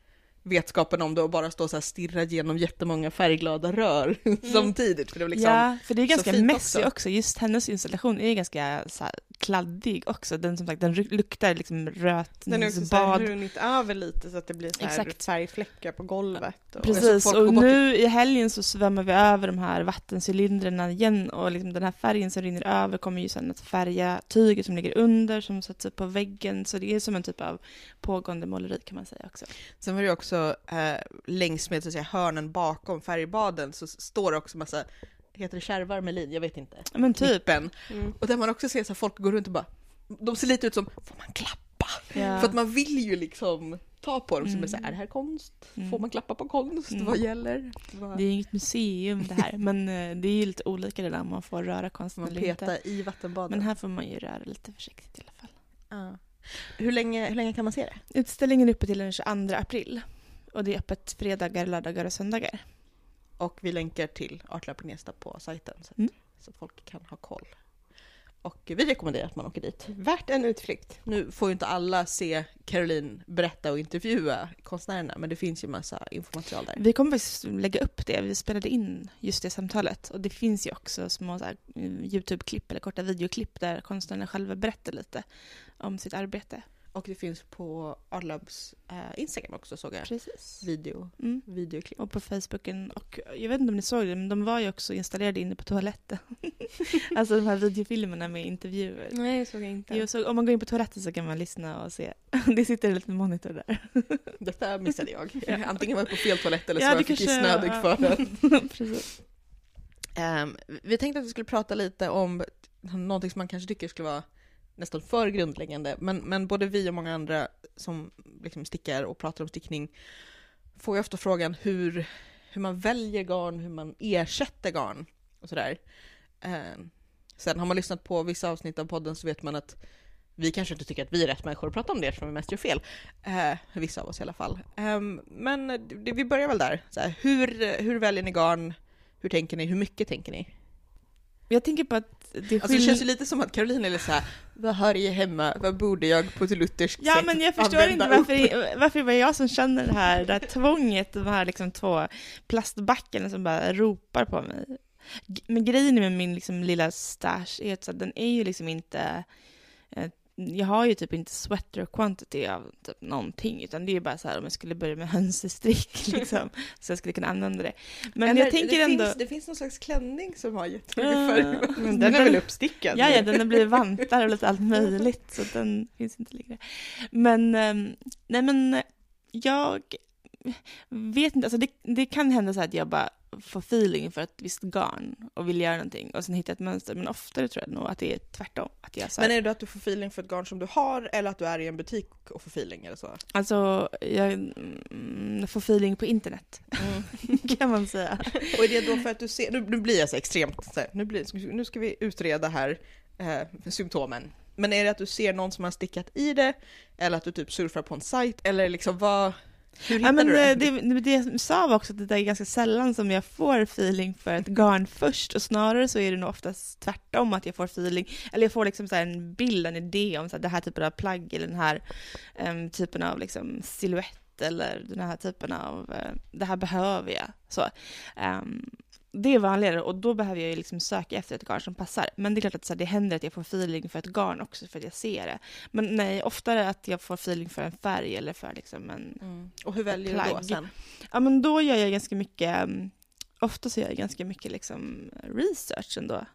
vetskapen om det och bara stå så här stirra igenom jättemånga färgglada rör samtidigt. För det var liksom, ja, för det är ganska messy också. också. Just hennes installation är ganska så här, kladdig också. Den som sagt, den luktar liksom Den är också så rötningsbad. runnit över lite så att det blir så här Exakt. färgfläckar på golvet. Och, Precis, folk och i- nu i helgen så svämmar vi över de här vattencylindrarna igen och liksom den här färgen som rinner över kommer ju sen att färga tyget som ligger under som sätts upp på väggen. Så det är som en typ av pågående måleri kan man säga också. Sen var det ju också eh, längs med så att säga, hörnen bakom färgbaden så står det också massa, heter det kärvar med lin? Jag vet inte. Men typ. Mm. Och där man också ser så här, folk går runt och bara, de ser lite ut som, får man klappa? Ja. För att man vill ju liksom ta på dem som Mm. är så här, är det här konst? Mm. Får man klappa på konst? Mm. Vad gäller? Vad... Det är inget museum det här, men eh, det är ju lite olika det där om man får röra konsten Man eller inte. i vattenbaden. Men här får man ju röra lite försiktigt i alla fall. Ja. Hur, länge, hur länge kan man se det? Utställningen är uppe till den 22 april. Och det är öppet fredagar, lördagar och söndagar. Och vi länkar till Artlab Gnesta på sajten så att, Mm. så att folk kan ha koll. Och vi rekommenderar att man åker dit. Värt en utflykt. Nu får ju inte alla se Caroline berätta och intervjua konstnärerna, men det finns ju massa information där. Vi kommer faktiskt lägga upp det. Vi spelade in just det samtalet. Och det finns ju också små här, Youtube-klipp eller korta videoklipp där konstnärerna själva berättar lite om sitt arbete. Och det finns på Artlabs eh, Instagram också såg jag. Precis. Video, Mm. videoklipp. Och på Facebooken. Och jag vet inte om ni såg det, men de var ju också installerade inne på toaletten. alltså de här videofilmerna med intervjuer. Nej, det såg jag inte. Jo, så om man går in på toaletten så kan man lyssna och se. det sitter en liten monitor där. Detta missade jag. Antingen var jag på fel toalett eller så Ja, var det jag kanske- kissnödig ja. för den. Precis. Ehm, vi tänkte att vi skulle prata lite om någonting som man kanske tycker skulle vara nästan för grundläggande, men, men både vi och många andra som liksom stickar och pratar om stickning får ju ofta frågan hur, hur man väljer garn, hur man ersätter garn och sådär. Eh, sen har man lyssnat på vissa avsnitt av podden så vet man att vi kanske inte tycker att vi är rätt människor att prata om det eftersom vi mest gör fel. Eh, vissa av oss i alla fall. Eh, men det, vi börjar väl där. Så här, hur, hur väljer ni garn? Hur tänker ni? Hur mycket tänker ni? Jag tänker på att det är Alltså det skill- känns ju lite som att Caroline är lite såhär, vad hör jag hemma, vad borde jag på ett lutherskt Ja sätt men jag förstår inte varför, varför var jag som känner det här, det här tvånget, de här liksom två plastbackarna som bara ropar på mig. Men grejen med min liksom lilla stash är att så den är ju liksom inte, jag har ju typ inte sweater quantity av typ någonting, utan det är ju bara så här om jag skulle börja med hönsestrick liksom, så jag skulle kunna använda det. Men Eller jag tänker det ändå... Finns, det finns någon slags klänning som har jättemycket färg. Men den är väl uppstickad? Ja, ja, den har blivit vantar och lite allt möjligt, så den finns inte längre. Men, ehm, nej men, jag vet inte, alltså det, det kan hända så att jag bara får feeling för ett visst garn och vill göra någonting och sen hitta ett mönster, men oftare tror jag nog att det är tvärtom. Att jag så här, Men är det att du får feeling för ett garn som du har eller att du är i en butik och får feeling eller så? Alltså, jag mm, får feeling på internet, kan man säga. Och är det då för att du ser, nu, nu blir jag så extremt så här, nu, blir, nu ska vi utreda här eh, symptomen. Men är det att du ser någon som har stickat i det eller att du typ surfar på en sajt eller liksom vad, Ja, men det, det? det, det jag sa var också att det är ganska sällan som jag får feeling för ett garn först och snarare så är det nog oftast tvärtom att jag får feeling, eller jag får liksom så en bild, en idé om så här, det här typen av plagg eller den här em, typen av liksom silhuett eller den här typen av, eh, det här behöver jag. Så. Em, det är vanligare och då behöver jag ju liksom söka efter ett garn som passar. Men det är klart att så här, det händer att jag får feeling för ett garn också för att jag ser det. Men nej, oftare att jag får feeling för en färg eller för liksom en, Mm. Och hur väljer du då sen? Ja men då gör jag ganska mycket, um, ofta så gör jag ganska mycket liksom research ändå.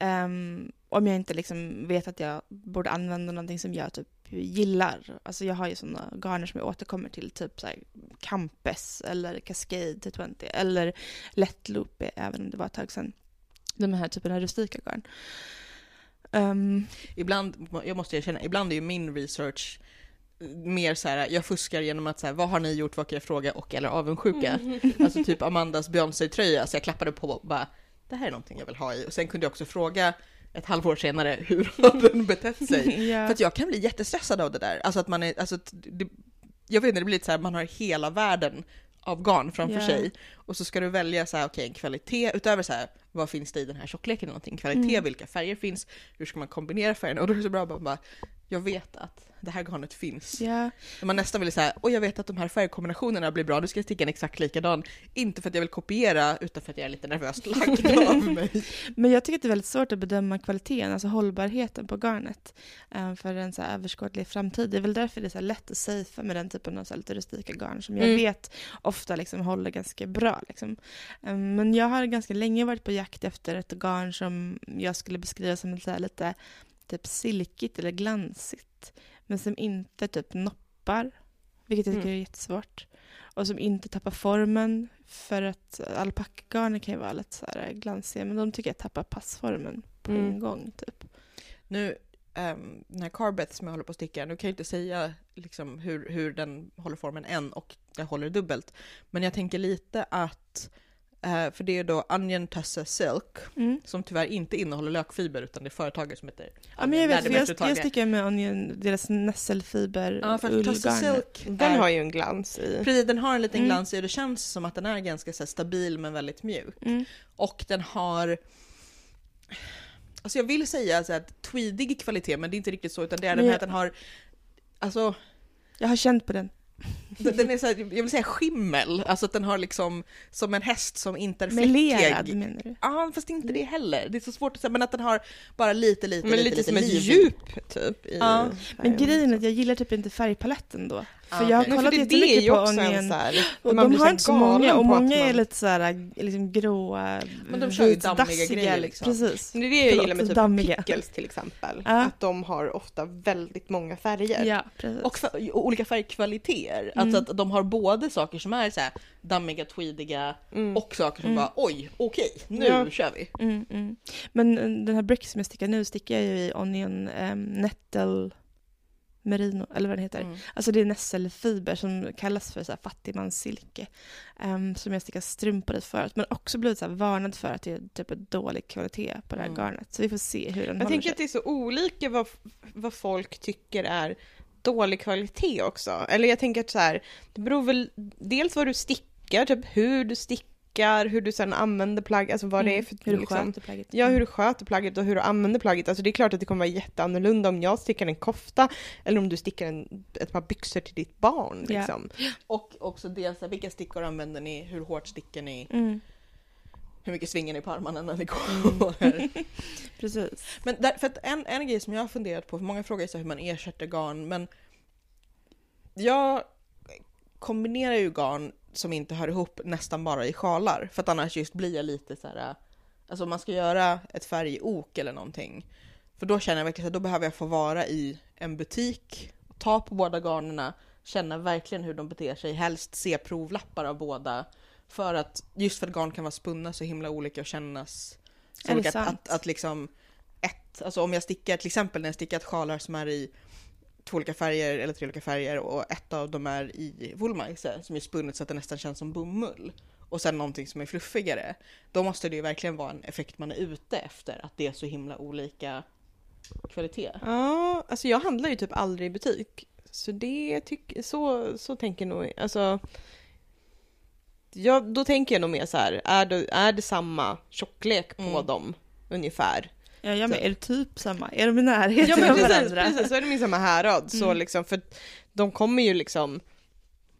Um, om jag inte liksom vet att jag borde använda någonting som jag typ gillar. Alltså jag har ju sådana garner som jag återkommer till, typ så här Campes eller Cascade till 20 eller Let Loop, även om det var ett tag sedan. De här typen av rustika garn. Um, Ibland, jag måste erkänna, ibland är ju min research mer så här, jag fuskar genom att säga vad har ni gjort, vad kan jag fråga och eller avundsjuka. Alltså typ Amandas Beyoncé-tröja, så jag klappade på och bara, det här är någonting jag vill ha i. Och sen kunde jag också fråga ett halvår senare, hur har den betett sig? ja. För att jag kan bli jättestressad av det där. Alltså att man är, alltså, det, jag vet inte, det blir lite så här, man har hela världen av garn framför Ja. sig. Och så ska du välja så här, okej, en kvalitet, utöver så här, vad finns det i den här tjockleken, någonting, kvalitet, Mm. vilka färger finns, hur ska man kombinera färgerna? Och då är det så bra att bara, jag vet att det här garnet finns. När man nästan vill säga, och jag vet att de här färgkombinationerna blir bra, nu ska jag sticka en exakt likadan. Inte för att jag vill kopiera, utan för att jag är lite nervöst lagd av mig. Men jag tycker att det är väldigt svårt att bedöma kvaliteten, alltså hållbarheten på garnet eh, för en så här överskådlig framtid. Det är väl därför det är så lätt att safea med den typen av så lite rustika garn som jag Mm. vet ofta liksom håller ganska bra. Liksom. Eh, Men jag har ganska länge varit på jakt efter ett garn som jag skulle beskriva som så lite typ silkigt eller glansigt, men som inte typ noppar, vilket jag tycker Mm. är jättesvårt. Och som inte tappar formen, för att alpackagarner kan ju vara lite så här glansiga, men de tycker jag tappar passformen på Mm. en gång. Typ. Nu, um, den här Carbeth som jag håller på att sticka, nu kan jag inte säga liksom hur, hur den håller formen än och jag håller dubbelt. Men jag tänker lite att, eh, för det är då Onion Tussar Silk, Mm. som tyvärr inte innehåller lökfiber utan det är företaget som heter Ja, men jag vet, för jag, jag det. stickar med Onion, deras nässelfiber Ja, för ullgarn. Silk Den är, har ju en glans i. precis, den har en liten Mm. glans i och det känns som att den är ganska så här, stabil men väldigt mjuk. Mm. Och den har... alltså jag vill säga så att tweedig kvalitet men det är inte riktigt så utan det är den här att den har, alltså Jag har känt på den. Den är så här, jag vill säga skimmel, alltså att den har liksom som en häst som inte är Melerad fläckig. menar du? Ja fast inte det heller, det är så svårt att säga men att den har bara lite lite Men lite, lite, som ett djup typ. I Ja. Men grejen är att jag gillar typ inte färgpaletten då. För Ja, jag har kollat jättemycket på Onion. så här, Och de har så inte så många och många är lite såhär liksom gråa, Men de kör ju dammiga vitdassiga, grejer, liksom. Precis. Men det är det jag Förlåt, gillar med typ dammiga. pickles till exempel. Ja. Att de har ofta väldigt många färger. Ja, precis. Och, och olika färgkvaliteter. Mm. Alltså att de har både saker som är så här dammiga, tweediga Mm. och saker som Mm. bara oj, okej, nu Ja. kör vi. Mm, mm. Men eh, den här brick som jag stickar nu stickar jag ju i Onion um, Nettle Merino, eller vad den heter. Mm. Alltså det är nässelfiber som kallas för så här fattigmanssilke. Um, som jag stickar strumpor i förut. Men också blivit så här varnad för att det är typ dålig kvalitet på det här Mm. garnet. Så vi får se hur den Jag håller tänker sig. att det är så olika vad, vad folk tycker är dålig kvalitet också. Eller jag tänker att så här, det beror väl dels vad du stickar, typ hur du stickar, hur du sen använder plagg, alltså vad det är för Mm. Hur du liksom, sköter plagget. Ja, hur du sköter plagget och hur du använder plagget. Alltså det är klart att det kommer vara jätteannorlunda om jag stickar en kofta eller om du stickar en, ett par byxor till ditt barn. Liksom. Och också dels vilka stickor använder ni, hur hårt stickar ni, Mm, hur mycket svingar ni på armarna när ni går. precis. Men där, för att en, en grej som jag har funderat på, för många frågar ju så hur man ersätter garn, men jag kombinerar ju garn som inte hör ihop nästan bara i sjalar, för att annars just blir jag lite så här. alltså om man ska göra ett färgok eller någonting, för då känner jag verkligen att då behöver jag få vara i en butik, ta på båda garnerna, känna verkligen hur de beter sig, helst se provlappar av båda, för att just för att garn kan vara spunna så himla olika och kännas så olika, att, att, att liksom ett, alltså om jag stickar till exempel när jag stickat sjalar som är i två olika färger eller tre olika färger och ett av dem är i woolmajse som är spunnet så att det nästan känns som bomull och sen någonting som är fluffigare. Då måste det ju verkligen vara en effekt man är ute efter, att det är så himla olika kvalitet. Ja, alltså jag handlar ju typ aldrig i butik. Så det tycker, så, så tänker nog, alltså. Ja, då tänker jag nog mer så här, är det, är det samma tjocklek på Mm. dem ungefär? Ja, jag med. Så- Är det typ samma? Är de i närheten Ja men av precis, varandra? precis, så är de i samma härad. Så Mm. liksom, för de kommer ju liksom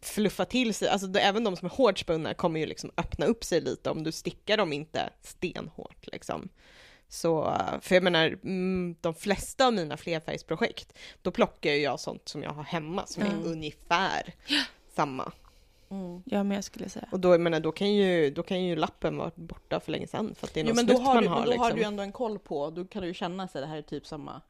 fluffa till sig, alltså det, även de som är hårt spunna kommer ju liksom öppna upp sig lite om du stickar dem inte stenhårt liksom. Så, för jag menar, mm, de flesta av mina flerfärgsprojekt, då plockar jag sånt som jag har hemma som Mm. är ungefär samma. Mm. Ja, men jag skulle säga. Och då, jag menar, då, kan ju, då kan ju lappen vara borta för länge sedan för att det är Jo någon men då, har man du, har. men då har liksom. du ju ändå en koll på, då kan du ju känna att det här är typ samma.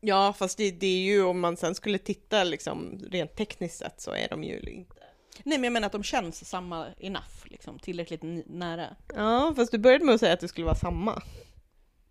Ja, fast det, det är ju om man sen skulle titta liksom rent tekniskt sett så är de ju inte. Nej men jag menar att de känns samma enough, liksom, tillräckligt nära. Ja, fast du började med att säga att det skulle vara samma.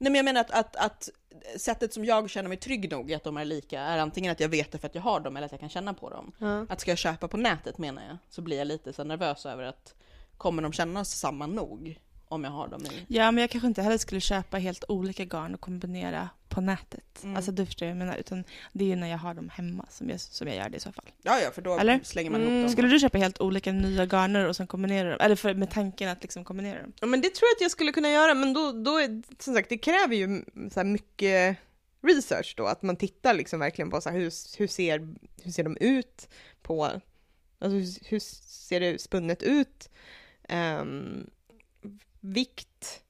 Nej men jag menar att, att, att sättet som jag känner mig trygg nog i att de är lika är antingen att jag vet det för att jag har dem eller att jag kan känna på dem. Ja. Att ska jag köpa på nätet menar jag, så blir jag lite så nervös över att kommer de kännas samma nog om jag har dem i? Ja, men jag kanske inte heller skulle köpa helt olika garn och kombinera på nätet. Mm. Alltså du förstår jag menar. Utan det är ju när jag har dem hemma som jag, som jag gör det i så fall. Ja ja, för då Eller? slänger man Mm. ihop dem. Skulle du köpa helt olika nya garner och sen kombinera dem? Eller för, med tanken att liksom kombinera dem? ja, men det tror jag att jag skulle kunna göra, men då, då är, som sagt, det kräver ju så mycket research då, att man tittar liksom verkligen på så här, hur, hur, ser, hur ser de ut på, alltså hur, hur ser det spunnet ut, Ehm, vikt,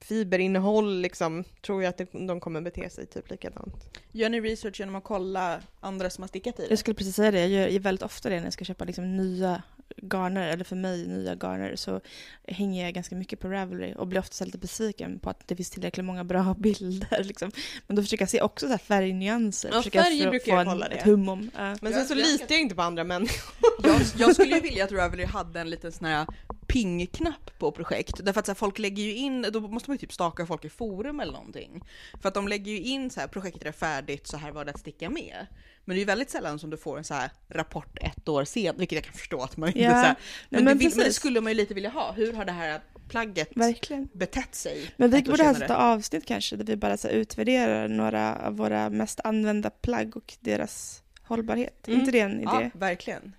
fiberinnehåll liksom, tror jag att det, de kommer bete sig typ likadant. Gör ni research genom att kolla andra som har stickat i det? Jag skulle precis säga det, jag gör, väldigt ofta det när jag ska köpa liksom nya garner, eller för mig nya garner, så hänger jag ganska mycket på Ravelry och blir ofta lite besviken på att det finns tillräckligt många bra bilder. Liksom. Men då försöker jag se också så här färgnyanser, Ja, försöker färger få, brukar få jag en, kolla det. ett hum om. Ja. Men sen så jag litar jag inte på andra människor. Jag, jag skulle ju vilja att Ravelry hade en liten sån här ping-knapp på projekt. Därför att så här, folk lägger ju in, då måste man ju typ staka folk i forum eller någonting. För att de lägger ju in så här, projektet är färdigt, så här var det att sticka med. Men det är ju väldigt sällan som du får en så här rapport ett år sen, vilket jag kan förstå att man inte Ja, så här, nej, men, men det men det skulle man ju lite vilja ha. Hur har det här plagget Verkligen. betett sig? Men vi borde ha ett avsnitt kanske där vi bara så utvärderar några av våra mest använda plagg och deras hållbarhet. Mm. inte det en idé? Ja, verkligen.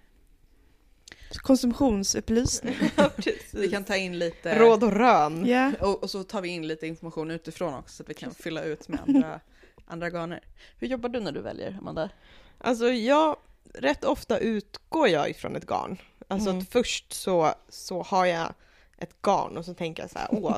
Konsumtionsupplysning. Vi kan ta in lite Råd och rön. Ja. och, och så tar vi in lite information utifrån också så att vi kan fylla ut med andra, andra garner. Hur jobbar du när du väljer, Amanda? Alltså jag, rätt ofta utgår jag ifrån ett garn. Alltså Mm. att först så, så har jag ett garn och så tänker jag så här, åh,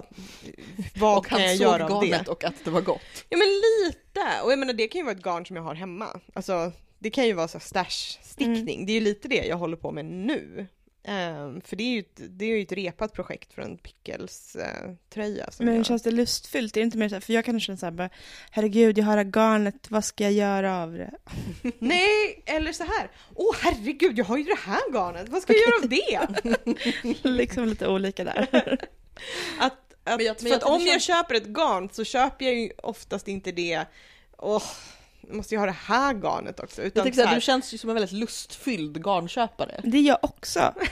vad och kan han jag såg göra av garnet det? och att det var gott. Ja men lite! Och jag menar det kan ju vara ett garn som jag har hemma. Alltså det kan ju vara så stash-stickning, det är ju lite det jag håller på med nu. Ehm, för det är ju ett, det är ju ett repat projekt från Pickles-tröja. som Men jag... känns det lustfyllt? Är det inte mer så här, för jag kan känna så här, bara, herregud, jag har det garnet, vad ska jag göra av det? Nej, eller så här. Åh herregud, jag har ju det här garnet, vad ska jag göra av det? liksom lite olika där. Att, att, Men jag- men för jag att om jag känns- köper ett garn så köper jag ju oftast inte det, åh, jag måste jag ha det här garnet också. Jag Utan tänkte så säga, här, du känns ju som en väldigt lustfylld garnköpare. Det är jag också.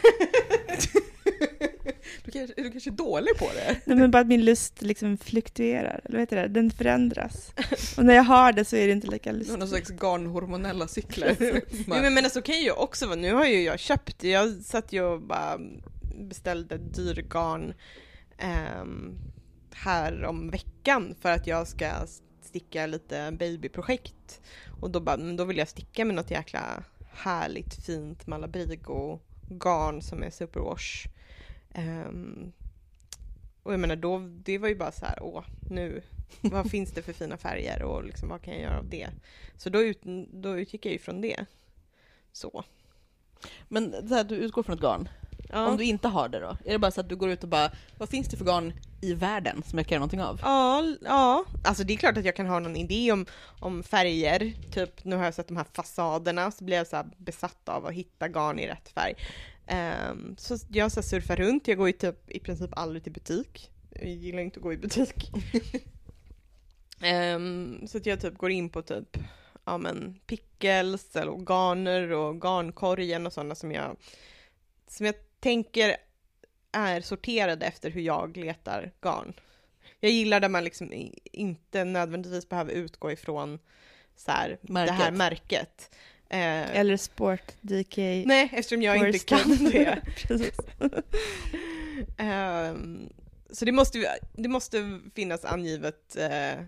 Du kanske, du kanske är dålig på det? Nej, men bara att min lust liksom fluktuerar, eller vad heter det? Den förändras. Och när jag har det så är det inte lika lustigt. någon slags garnhormonella cykler. Jo, men, men så kan ju också vara, nu har ju jag köpt, jag satt ju och bara beställde dyrgarn um, här om veckan för att jag ska sticka lite babyprojekt. Och då bara, men då vill jag sticka med något jäkla härligt fint Malabrigo garn som är superwash. Ehm, och jag menar då, det var ju bara så här, åh, nu, vad finns det för fina färger och liksom, vad kan jag göra av det? Så då, ut, då utgick jag ju från det. Så. Men så här, du utgår från ett garn. Ja. Om du inte har det då? Är det bara så att du går ut och bara, vad finns det för garn i världen som jag kan göra någonting av? Ja, ja, alltså det är klart att jag kan ha någon idé om, om färger. Typ nu har jag sett de här fasaderna så blir jag så här besatt av att hitta garn i rätt färg. Ehm, så jag så surfar runt, jag går ju typ i princip aldrig till butik. Jag gillar inte att gå i butik. Ehm, så att jag typ går in på typ ja men pickles eller garner och garnkorgen och sådana som jag som jag tänker är sorterade efter hur jag letar garn. Jag gillar där man liksom inte nödvändigtvis behöver utgå ifrån så här, det här Märket. Eh, Eller sport, DK, nej, eftersom jag inte kan det. Ehm, så det måste, det måste finnas angivet eh,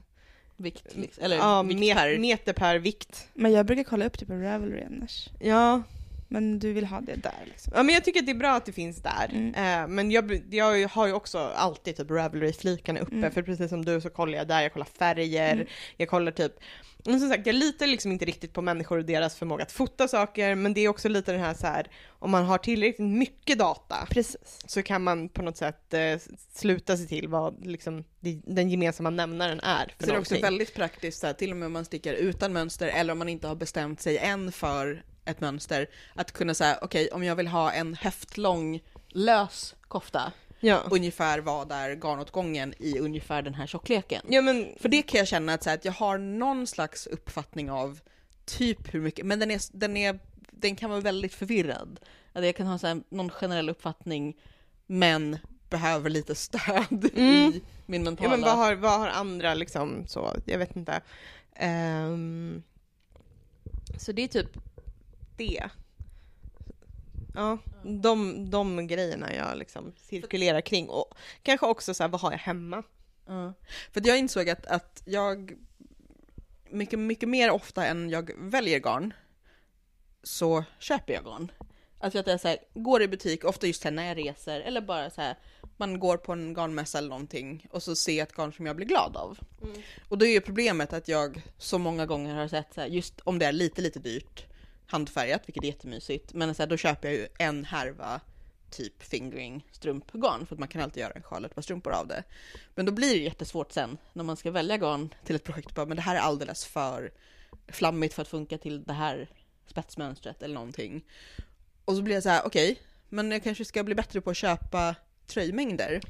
Vikt, liksom. eller ja, vikt per... meter per vikt. Men jag brukar kolla upp det på Ravelry annars. Ja, Men du vill ha det där liksom. Ja men jag tycker att det är bra att det finns där. Mm. Eh, men jag, jag har ju också alltid typ Ravelry-flikarna uppe, Mm. för precis som du så kollar jag där, jag kollar färger, Mm. jag kollar typ men som sagt, jag litar liksom inte riktigt på människor och deras förmåga att fota saker, men det är också lite den här så här, om man har tillräckligt mycket data Precis. så kan man på något sätt eh, sluta sig till vad liksom den gemensamma nämnaren är för Så det är också väldigt praktiskt, så här, till och med om man stickar utan mönster eller om man inte har bestämt sig än för ett mönster, att kunna säga okej, om jag vill ha en höftlång lös kofta, Ja. ungefär vad är garnåtgången i ungefär den här tjockleken? ja men För det kan jag känna att, så här, att jag har någon slags uppfattning av typ hur mycket, men den, är, den, är, den kan vara väldigt förvirrad. Att jag kan ha så här, någon generell uppfattning, men behöver lite stöd Mm. i min mentala... Ja men vad har, vad har andra liksom så, jag vet inte. Ehm, så det är typ det. Ja, de, de grejerna jag liksom cirkulerar kring och kanske också så här, vad har jag hemma? Ja. För jag insåg att, att jag mycket, mycket mer ofta än jag väljer garn så köper jag garn. Alltså att jag så här, går i butik, ofta just här när jag reser, eller bara så här, man går på en garnmässa eller någonting och så ser jag ett garn som jag blir glad av. Mm. Och då är ju problemet att jag så många gånger har sett så här, just om det är lite, lite dyrt, handfärgat, vilket är jättemysigt, men så här, då köper jag ju en härva typ fingering strumpgarn för att man kan alltid göra en sjal par strumpor av det. Men då blir det jättesvårt sen när man ska välja garn till ett projekt. Bara, men det här är alldeles för flammigt för att funka till det här spetsmönstret eller någonting. Och så blir jag så här, okej, men jag kanske ska bli bättre på att köpa tröjmängder.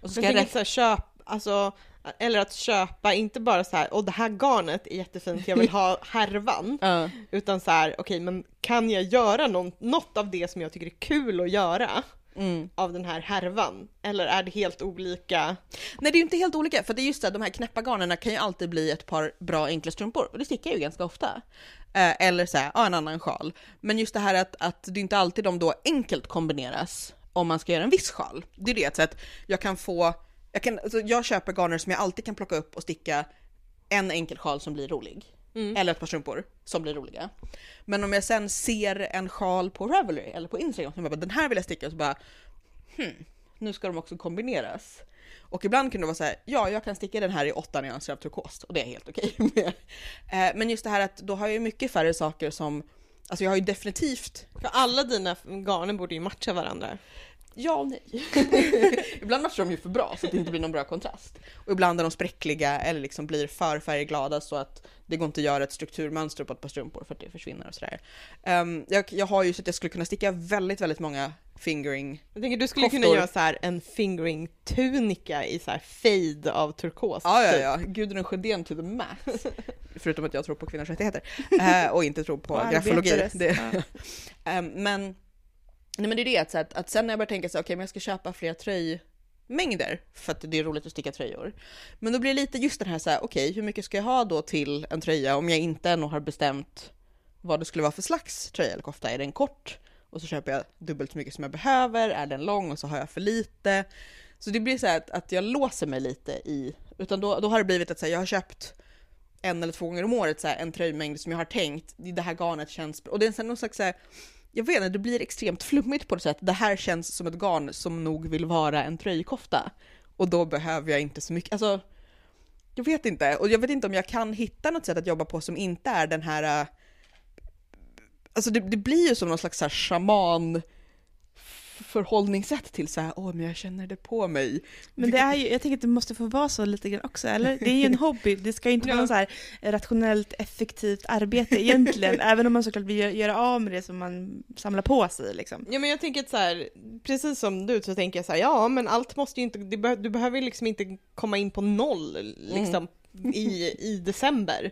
Och så ska Jag jag räkna... så här, köp, alltså, eller att köpa, inte bara så här, och det här garnet är jättefint, jag vill ha härvan. Ja, Utan så här, okej men kan jag göra någon, något av det som jag tycker är kul att göra? mm. av den här härvan? Eller är det helt olika? Nej det är ju inte helt olika, för det är just det, de här knäppa garnerna kan ju alltid bli ett par bra enkla strumpor och det stickar jag ju ganska ofta. Eh, eller så här, ja, en annan sjal. Men just det här att, att det inte alltid de då enkelt kombineras om man ska göra en viss sjal. Det är det så att jag kan få, jag, kan, alltså jag köper garner som jag alltid kan plocka upp och sticka en enkel sjal som blir rolig. Mm. Eller ett par strumpor som blir roliga. Men om jag sen ser en sjal på Ravelry eller på Instagram som jag bara den här vill jag sticka och så bara hmm, nu ska de också kombineras. Och ibland kan det vara så här, ja jag kan sticka den här i åtta nyanser av turkos och det är helt okej okay eh, Men just det här att då har jag ju mycket färre saker som, alltså jag har ju definitivt... För alla dina garner borde ju matcha varandra. Ja och nej. ibland matchar de ju för bra så att det inte blir någon bra kontrast. Och ibland är de spräckliga eller liksom blir för färgglada så att det går inte att göra ett strukturmönster på ett par strumpor för att det försvinner och sådär. Um, jag, jag har ju så att jag skulle kunna sticka väldigt, väldigt många fingering Jag tänker du skulle koftor. kunna göra så här en fingering tunika i så här fade av turkos. Ja, ja, typ. ja. Gudrun Sjödén to the max. Förutom att jag tror på kvinnors rättigheter uh, och inte tror på grafologi. Det, um, men Nej men det är det, att, att sen när jag börjar tänka så okej okay, men jag ska köpa fler tröjmängder för att det är roligt att sticka tröjor. Men då blir det lite just den här så här, okej okay, hur mycket ska jag ha då till en tröja om jag inte ännu har bestämt vad det skulle vara för slags tröja eller kofta. Är den kort och så köper jag dubbelt så mycket som jag behöver, är den lång och så har jag för lite. Så det blir så att, att jag låser mig lite i, utan då, då har det blivit att så här, jag har köpt en eller två gånger om året så här, en tröjmängd som jag har tänkt, det här garnet känns bra. Och det är någon slags så här, jag vet inte, det blir extremt flummigt på något sätt. Det här känns som ett garn som nog vill vara en tröjkofta. Och då behöver jag inte så mycket, alltså jag vet inte. Och jag vet inte om jag kan hitta något sätt att jobba på som inte är den här... Eh, alltså det, det blir ju som någon slags så här shaman förhållningssätt till så här, åh men jag känner det på mig. Men det är ju, jag tänker att det måste få vara så lite grann också, eller? Det är ju en hobby, det ska ju inte vara något så här rationellt effektivt arbete egentligen, även om man såklart vill göra av med det som man samlar på sig liksom. Ja men jag tänker att så här, precis som du så tänker jag så här, ja men allt måste ju inte, du behöver liksom inte komma in på noll liksom mm i, i december.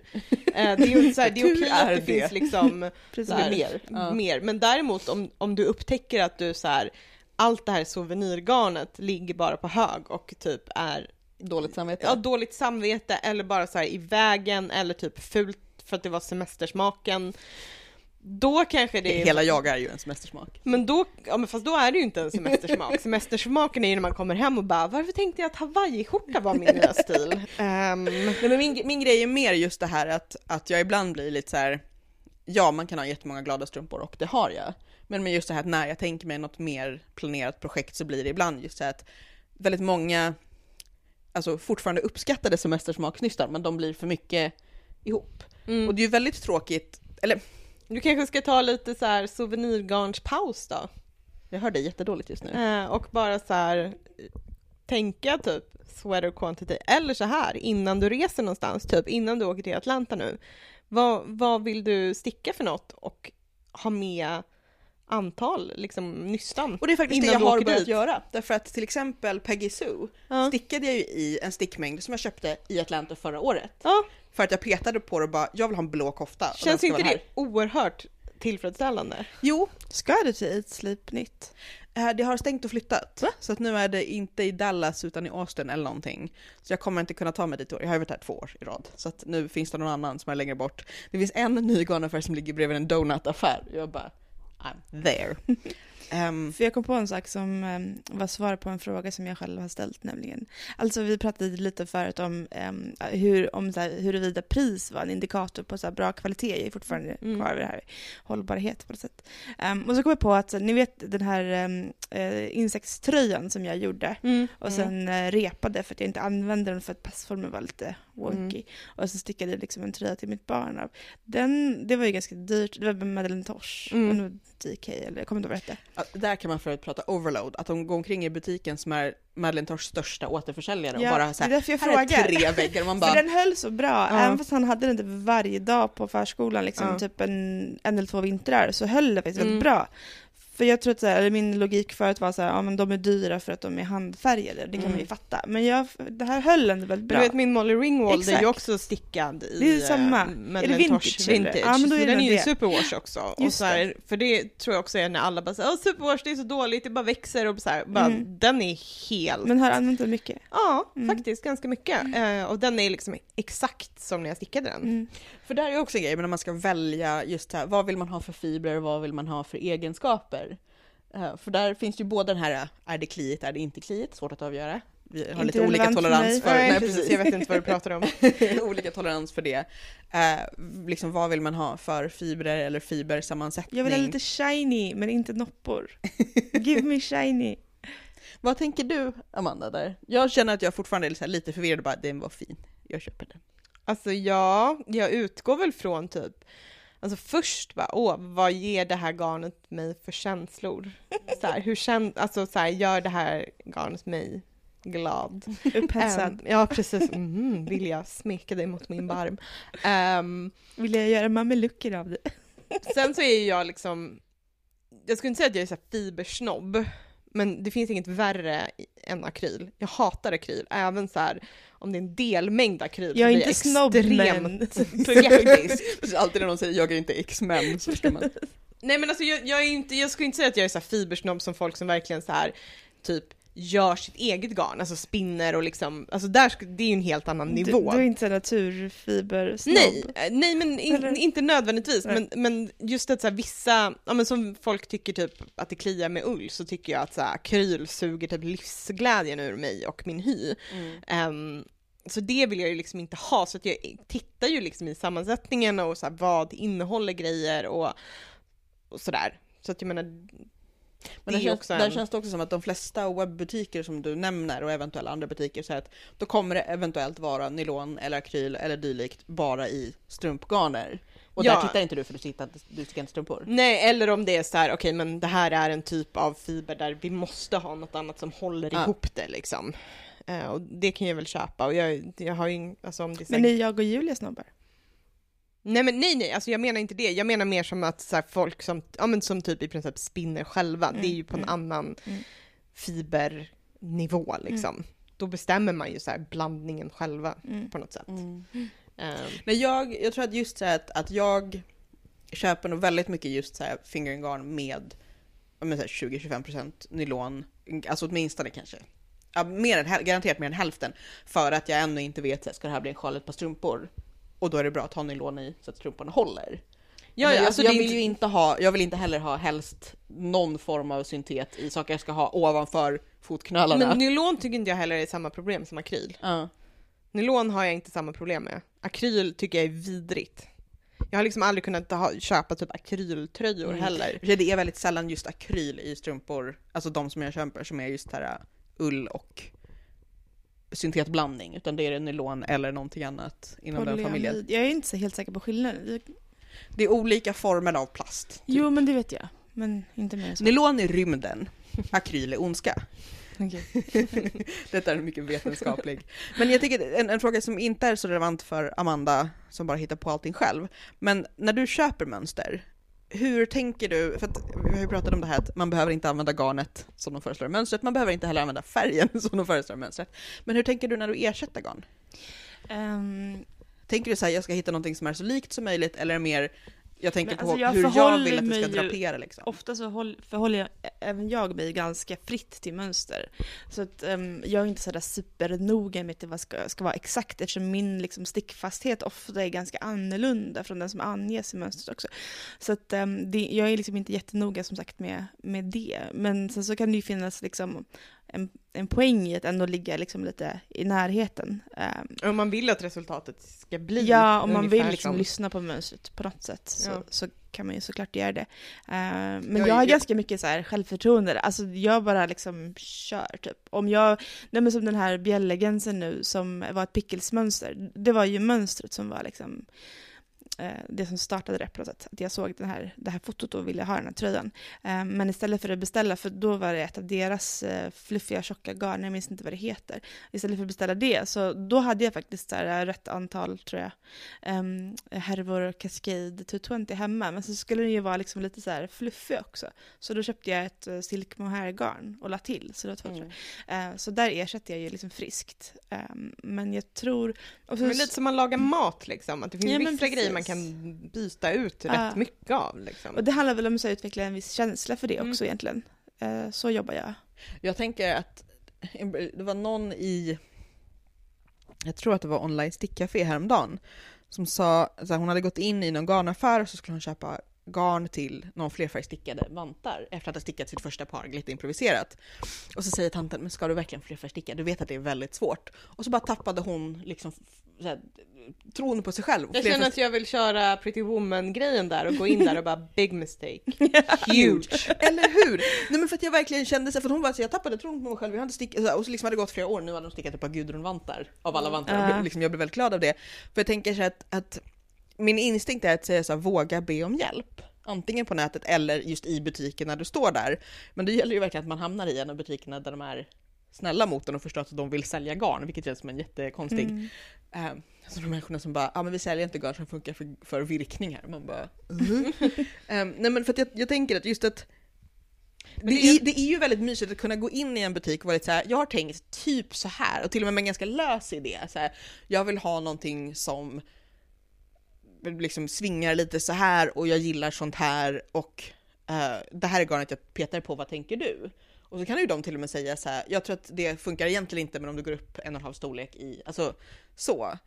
Eh, det är ju så här, det är okej att det, det, finns liksom här, mer. Ja. mer. Men däremot om, om du upptäcker att du så här, allt det här souvenirgarnet ligger bara på hög och typ är Dåligt samvete? Ja, dåligt samvete eller bara så i vägen eller typ fult för att det var semestersmaken då kanske det är... Hela jag är ju en semestersmak. Men då, ja men fast då är det ju inte en semestersmak. Semestersmaken är ju när man kommer hem och bara varför tänkte jag att hawaiiskjorta var min nya stil? Um... Nej, men min, min grej är mer just det här att, att jag ibland blir lite så här, ja man kan ha jättemånga glada strumpor och det har jag. Men med just det här att när jag tänker mig något mer planerat projekt så blir det ibland just så här att väldigt många, alltså fortfarande uppskattade semestersmaksnystar men de blir för mycket ihop. Mm. Och det är ju väldigt tråkigt, eller du kanske ska ta lite så här souvenirgarnspaus då? Jag hör dig jättedåligt just nu. Eh, och bara så här tänka typ sweater quantity, eller så här innan du reser någonstans, typ innan du åker till Atlanta nu. Vad, vad vill du sticka för något och ha med antal liksom nystan. Och det är faktiskt det jag har börjat dit. göra. Därför att till exempel Peggy Sue ja. stickade jag ju i en stickmängd som jag köpte i Atlanta förra året. Ja. För att jag petade på det och bara, jag vill ha en blå kofta. Känns inte det oerhört tillfredsställande? Jo. Ska du till ett slip nytt? Eh, det har stängt och flyttat. Va? Så att nu är det inte i Dallas utan i Austin eller någonting. Så jag kommer inte kunna ta mig dit Jag har ju varit här två år i rad. Så att nu finns det någon annan som är längre bort. Det finns en ny garnaffär som ligger bredvid en donutaffär. Jag bara, I'm there. Um, För jag kom på en sak som um, var svar på en fråga som jag själv har ställt nämligen. Alltså vi pratade lite förut om, um, hur, om så här, huruvida pris var en indikator på så bra kvalitet. Jag är fortfarande mm. kvar vid det här hållbarhet på något sätt. och så kom jag på att, ni vet den här uh, insektströjan som jag gjorde mm. och sen uh, repade för att jag inte använde den för att passformen var lite wonky. Mm. Och så stickade jag liksom en tröja till mitt barn av. Den, det var ju ganska dyrt, det var Madeleine Tosh. Mm. DK eller jag kommer inte ihåg vad det hette. Där kan man förut prata overload, att de går omkring i butiken som är Madeleine Toshs största återförsäljare ja, och bara såhär, det är därför jag här frågar. är tre väggar och man bara... För den höll så bra, ja. även fast han hade den typ varje dag på förskolan, liksom ja. typ en, en eller två vintrar, så höll det faktiskt mm. väldigt bra. För jag tror att så här, eller min logik förut var så här, ja men de är dyra för att de är handfärgade, det kan man ju Mm. fatta. Men jag, det här höll ändå väldigt Du bra. vet min Molly Ringwald är ju Exakt. också stickad i Det är samma. eh, Är det vintage, vintage. Ja, men då är så det den är ju det. superwash också. Och Just så här, för det tror jag också är när alla bara säger Åh, superwash det är så dåligt, det bara växer och så här, bara, Mm. den är helt Men har använt den mycket. Ja, Mm. faktiskt ganska mycket. Eh, och den är liksom exakt som när jag stickade den. Mm. För där är också en grej, men när man ska välja just här, vad vill man ha för fibrer och vad vill man ha för egenskaper? Eh, för där finns ju både den här, är det kliigt, är det inte kliigt? Svårt att avgöra. Vi har Inte lite olika tolerans för, Nej, nej, precis. Jag vet inte vad du pratar om. olika tolerans för det. Eh, liksom vad vill man ha för fibrer eller fibersammansättning? Jag vill ha lite shiny, men inte noppor. Give me shiny. Vad tänker du Amanda där? Jag känner att jag fortfarande är lite förvirrad, bara den var fin, jag köper den. Alltså ja, jag utgår väl från typ Alltså först bara, åh, vad ger det här garnet mig för känslor? Så här, hur känns, alltså så här, gör det här garnet mig glad? Upphetsad. Ehm, ja, precis. Mm, vill jag smeka dig mot min barm? Ehm, Vill jag göra mamelucker av det? sen så är jag liksom, jag skulle inte säga att jag är så fibersnobb, men det finns inget värre än akryl. Jag hatar akryl, även så här om det är en delmängd akryl Jag är inte snobb, men... Alltid när någon säger jag är inte X-Men så förstår man. Nej men alltså jag, jag, är inte, jag skulle inte säga att jag är så här fibersnobb som folk som verkligen så här typ gör sitt eget garn, alltså spinner och liksom, alltså där, det är ju en helt annan Du, nivå. du är inte så naturfibersnobb? Nej, eh, nej men in, inte nödvändigtvis, men, men just att så här, vissa, ja men som folk tycker typ att det kliar med ull så tycker jag att så här, akryl suger typ livsglädjen ur mig och min hy. Ehm, så det vill jag ju liksom inte ha, så att jag tittar ju liksom i sammansättningen och så här, vad innehåller grejer och, och sådär. Så att jag menar, Men det där, är känns, också där en- känns det också som att de flesta webbutiker som du nämner och eventuella andra butiker så att då kommer det eventuellt vara nylon eller akryl eller dylikt bara i strumpgarner. Och Ja. där tittar inte du för du inte, du stickar inte strumpor. Nej, eller om det är så här, okej men det här är en typ av fiber där vi måste ha något annat som håller Ja. ihop det liksom. Eh, och det kan jag väl köpa och jag, jag har ju alltså om det är Men är jag och Julia snobbar? Nej men nej nej, alltså jag menar inte det. Jag menar mer som att så här, folk som, ja men som typ i princip spinner själva, det är ju på en mm, annan mm. fibernivå liksom. Då bestämmer man ju så här blandningen själva Mm. på något sätt. Mm. Eh, Men jag, jag tror att just så här att, att jag köper nog väldigt mycket just så här fingering garn med, ja, men så här 20-25% nylon, alltså åtminstone kanske. Ja, mer än, garanterat mer än hälften. För att jag ännu inte vet, så här, ska det här bli en sjal ett par strumpor? Och då är det bra att ha nylon i så att strumporna håller. ja, ja, jag, alltså jag vill inte- ju inte ha, jag vill inte heller ha helst någon form av syntet i saker jag ska ha ovanför fotknölarna. Men nylon tycker inte jag heller är samma problem som akryl. Ja. Nylon har jag inte samma problem med. Akryl tycker jag är vidrigt. Jag har liksom aldrig kunnat ha, köpa typ akryltröjor Mm. heller. Det är väldigt sällan just akryl i strumpor, alltså de som jag köper som är just här uh, ull och syntetblandning, utan det är nylon eller någonting annat inom den familjen. Polyamid. Jag är inte så helt säker på skillnaden. Det är olika former av plast. typ. Jo, men det vet jag. Men inte mer så. Nylon är rymden, akryl är ondska. Detta är mycket vetenskaplig. Men jag tycker en, en fråga som inte är så relevant för Amanda som bara hittar på allting själv. Men när du köper mönster, hur tänker du? För att vi har ju pratat om det här att man behöver inte använda garnet som de föreslår i mönstret, man behöver inte heller använda färgen som de föreslår i mönstret. Men hur tänker du när du ersätter garn? Ehm, Tänker du så här, jag ska hitta någonting som är så likt som möjligt, eller mer, jag tänker Men på alltså, jag hur jag vill att det ska drapera liksom? ofta så håll, förhåller jag, även jag mig ganska fritt till mönster. Så att ehm, jag är inte sådär supernoga med att det ska, ska vara exakt eftersom min liksom, stickfasthet ofta är ganska annorlunda från den som anges i mönstret också. Så att ehm, det, jag är liksom inte jättenoga som sagt med, med det. Men sen så kan det ju finnas liksom en, en poäng i att ändå ligga liksom lite i närheten. Ehm, Om man vill att resultatet ska bli Ja, om man vill liksom som- lyssna på mönstret på något sätt så, Ja. så kan man ju såklart göra det. Eh, men Jag- jag har jag- ganska mycket så här självförtroende, alltså jag bara liksom kör typ. Om jag, nej men som den här bjällegensen nu som var ett pickelsmönster, det var ju mönstret som var liksom det som startade det på något sätt. Att jag såg den här, det här fotot och ville ha den här tröjan. Eh, men istället för att beställa, för då var det ett av deras eh, fluffiga tjocka garn, jag minns inte vad det heter. Istället för att beställa det, så då hade jag faktiskt så här, rätt antal, tror jag, um, härvor Cascade 220 hemma. Men så skulle den ju vara liksom lite så här fluffig också. Så då köpte jag ett silk mohair-garn och la till. Så, det var två, mm. så där ersätter jag ju liksom friskt. Um, men jag tror... Så, men lite som man lagar mat liksom, att det finns ja, vissa grejer man kan byta ut rätt mycket av. Liksom. Och det handlar väl om att utveckla en viss känsla för det också mm. egentligen. Uh, så jobbar jag. Jag tänker att det var någon i, jag tror att det var online stickcafé häromdagen, som sa att hon hade gått in i någon garnaffär och så skulle hon köpa garn till någon flerfärgstickade vantar efter att ha stickat sitt första par lite improviserat. Och så säger tanten, men ska du verkligen flerfärgsticka? Du vet att det är väldigt svårt. Och så bara tappade hon liksom här, tron på sig själv. Jag känner att jag vill köra Pretty Woman-grejen där och gå in där och bara big mistake. Huge! Eller hur? Nej men för att jag verkligen kände så för hon bara så jag tappade tron på mig själv, jag hade stickat, och så liksom hade det gått flera år, nu hade hon stickat ett par Gudrun-vantar av alla vantar. Uh. Och liksom, jag blev väldigt glad av det. För jag tänker så att, att min instinkt är att säga så här, våga be om hjälp. Antingen på nätet eller just i butiken när du står där. Men det gäller ju verkligen att man hamnar i en av butikerna där de är snälla mot en och förstår att de vill sälja garn, vilket känns som en jättekonstig... Mm. Eh, alltså de människorna som bara, ja ah, men vi säljer inte garn som funkar för, för virkningar. Man bara, mm. um, nej men för att jag, jag tänker att just att det är, det är ju väldigt mysigt att kunna gå in i en butik och vara lite så här, jag har tänkt typ så här och till och med med en ganska lös idé. Så här, jag vill ha någonting som liksom svingar lite så här och jag gillar sånt här och uh, det här är garnet jag petar på, vad tänker du? Och så kan ju de till och med säga så här, jag tror att det funkar egentligen inte men om du går upp en och en halv storlek i, alltså så.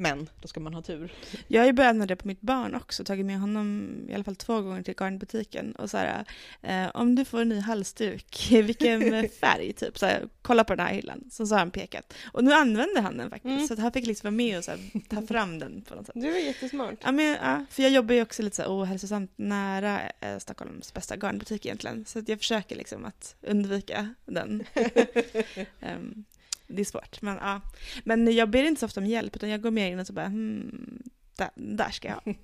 Men då ska man ha tur. Jag har ju börjat med det på mitt barn också, tagit med honom i alla fall två gånger till garnbutiken och så här, eh, om du får en ny halsduk, vilken färg typ, så här, kolla på den här hyllan. Så, så har han pekat. Och nu använder han den faktiskt, mm. så att han fick liksom vara med och så här, ta fram den på något sätt. Det var jättesmart. Ja, men, ja, för jag jobbar ju också lite så här ohälsosamt nära eh, Stockholms bästa garnbutik egentligen, så att jag försöker liksom att undvika den. um, det är svårt. Men, ja. men jag ber inte så ofta om hjälp, utan jag går mer in och så bara hmm, där, där ska jag.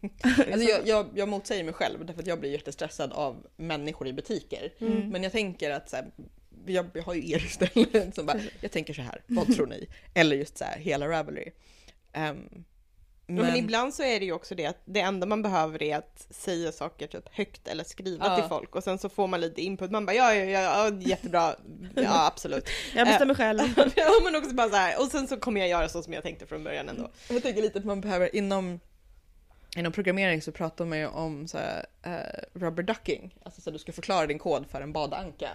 alltså jag, jag, jag motsäger mig själv, därför att jag blir jättestressad av människor i butiker. Mm. Men jag tänker att så här, jag, jag, har ju er istället som bara, jag tänker så här, vad tror ni? Eller just så här, hela Ravelry. Um, men... men... ibland så är det ju också det att det enda man behöver är att säga saker typ högt eller skriva ja. till folk och sen så får man lite input. Man bara ja, ja, ja, ja jättebra, ja absolut. Jag bestämmer själv. ja, men också bara så här, och sen så kommer jag göra så som jag tänkte från början ändå. Jag tänker lite att man behöver inom Inom programmering så pratar man ju om så här, uh, rubber ducking, alltså så att du ska förklara din kod för en badanka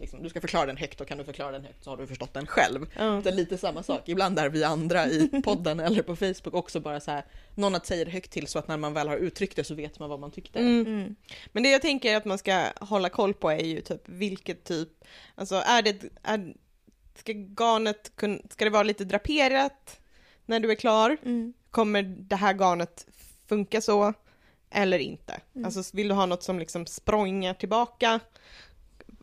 liksom, du ska förklara den högt och kan du förklara den högt så har du förstått den själv. Mm. Det är lite samma sak. Ibland är vi andra i podden eller på Facebook också bara så här, någon att säga det högt till så att när man väl har uttryckt det så vet man vad man tyckte. Mm. Mm. Men det jag tänker att man ska hålla koll på är ju typ vilket typ, alltså är det, är, ska garnet kunna, ska det vara lite draperat när du är klar? Mm. Kommer det här garnet funka så? Eller inte? Mm. Alltså vill du ha något som liksom språngar tillbaka?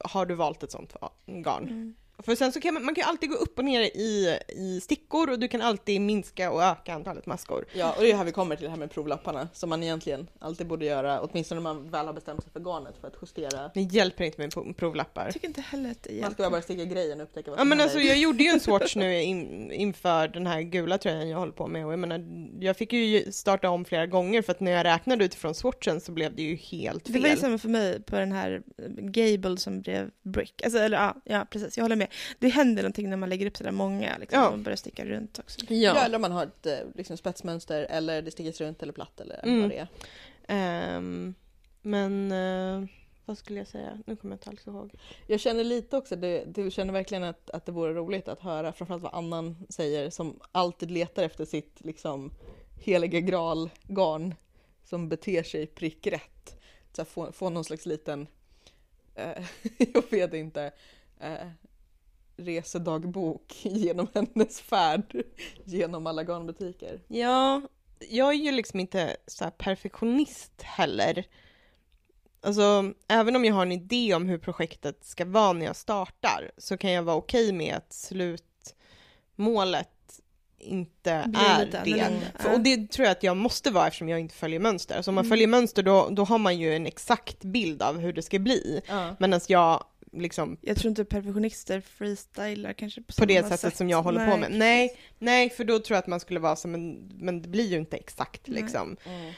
Har du valt ett sånt garn. Mm. För sen så kan man, man kan alltid gå upp och ner i, i stickor och du kan alltid minska och öka antalet maskor. Ja, och det är här vi kommer till det här med provlapparna som man egentligen alltid borde göra, åtminstone när man väl har bestämt sig för garnet för att justera. Det hjälper inte med provlappar. Jag tycker inte heller att det hjälper. Man ska bara sticka grejen och upptäcka vad som Ja men alltså jag gjorde ju en swatch nu in, inför den här gula tröjan jag håller på med och jag menar, jag fick ju starta om flera gånger för att när jag räknade utifrån swatchen så blev det ju helt fel. Det var ju samma för mig på den här Gable som blev Brick. Alltså, eller ja, ja precis, jag håller med det händer någonting när man lägger upp sådär många liksom, ja. och börjar sticka runt också. Ja. ja, eller om man har ett eh, liksom, spetsmönster eller det stickas runt eller platt eller mm. vad det är. Um, men uh, vad skulle jag säga? Nu kommer jag inte alls ihåg. Jag känner lite också, det, du känner verkligen att, att det vore roligt att höra framförallt vad annan säger som alltid letar efter sitt liksom heliga graal-garn som beter sig prick rätt. Så få, få någon slags liten, eh, jag vet inte, eh, resedagbok genom hennes färd genom alla garnbutiker. Ja, jag är ju liksom inte så perfektionist heller. Alltså, även om jag har en idé om hur projektet ska vara när jag startar så kan jag vara okej okay med att slutmålet inte Blir är lite det. annorlunda. För, och det tror jag att jag måste vara eftersom jag inte följer mönster. Så om man Mm. följer mönster då, då har man ju en exakt bild av hur det ska bli. Medan jag liksom Jag tror inte perfektionister freestylar kanske på, på det sättet sätt. som jag håller Nej, på med. Nej, nej, för då tror jag att man skulle vara som en, men det blir ju inte exakt Nej. liksom. Mm.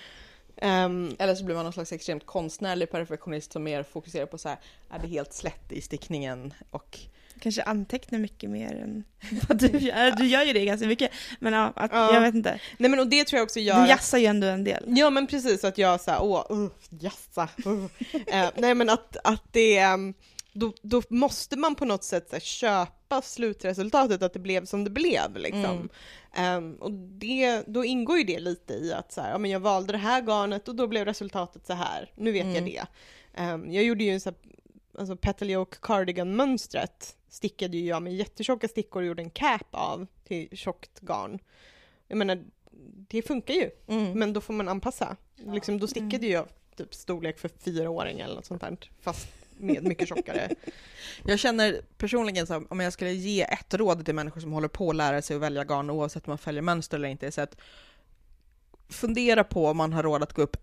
Ehm, Eller så blir man någon slags extremt konstnärlig perfektionist som mer fokuserar på så här, är det helt slätt i stickningen och Kanske antecknar mycket mer än vad du gör. Du gör ju det ganska mycket. Men ja, att, Ja. jag vet inte. nej men och det tror jag också gör Du jassar ju ändå en del. Ja men precis, att jag såhär, åh, uh, jassa. Uh. Eh, nej men att, att det, ehm, då, då måste man på något sätt här, köpa slutresultatet, att det blev som det blev liksom. Ehm, och det, då ingår ju det lite i att så här, ja, men jag valde det här garnet och då blev resultatet så här. nu vet jag Mm. det. Ehm, jag gjorde ju en så här, alltså Petal Yoke cardigan-mönstret stickade ju jag med jättetjocka stickor och gjorde en cap av till tjockt garn. Jag menar, det funkar ju. Mm. Men då får man anpassa. Liksom, då stickade Mm. jag typ storlek för fyraåringar eller något sånt där. Fast med mycket tjockare. Jag känner personligen så här, om jag skulle ge ett råd till människor som håller på att lära sig att välja garn oavsett om man följer mönster eller inte, så att fundera på om man har råd att gå upp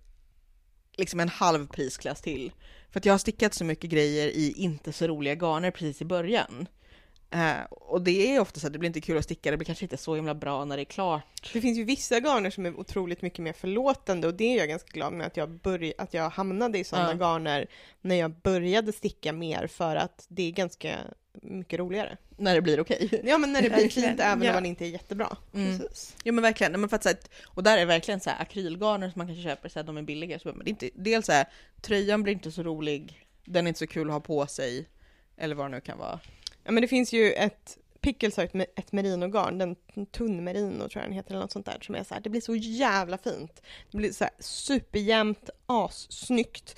liksom en halv prisklass till. För att jag har stickat så mycket grejer i inte så roliga garner precis i början. Eh, och det är ofta så att det blir inte kul att sticka, det blir kanske inte så himla bra när det är klart. Det finns ju vissa garner som är otroligt mycket mer förlåtande och det är jag ganska glad med att jag, börj- att jag hamnade i sådana Ja. garner när jag började sticka mer för att det är ganska mycket roligare. När det blir okej. Ja men när det blir fint även Ja. om man inte är jättebra. Mm. Precis. Ja men verkligen, men för att, så här, och där är verkligen så här, akrylgarner som man kanske köper, så här, de är billiga. Så, men det är inte, dels så här, tröjan blir inte så rolig, den är inte så kul att ha på sig, eller vad det nu kan vara. Ja men det finns ju ett Pickles har ett, me- ett merinogarn, den tunn merino tror jag den heter eller något sånt där som är så här, det blir så jävla fint. Det blir så här superjämnt, assnyggt.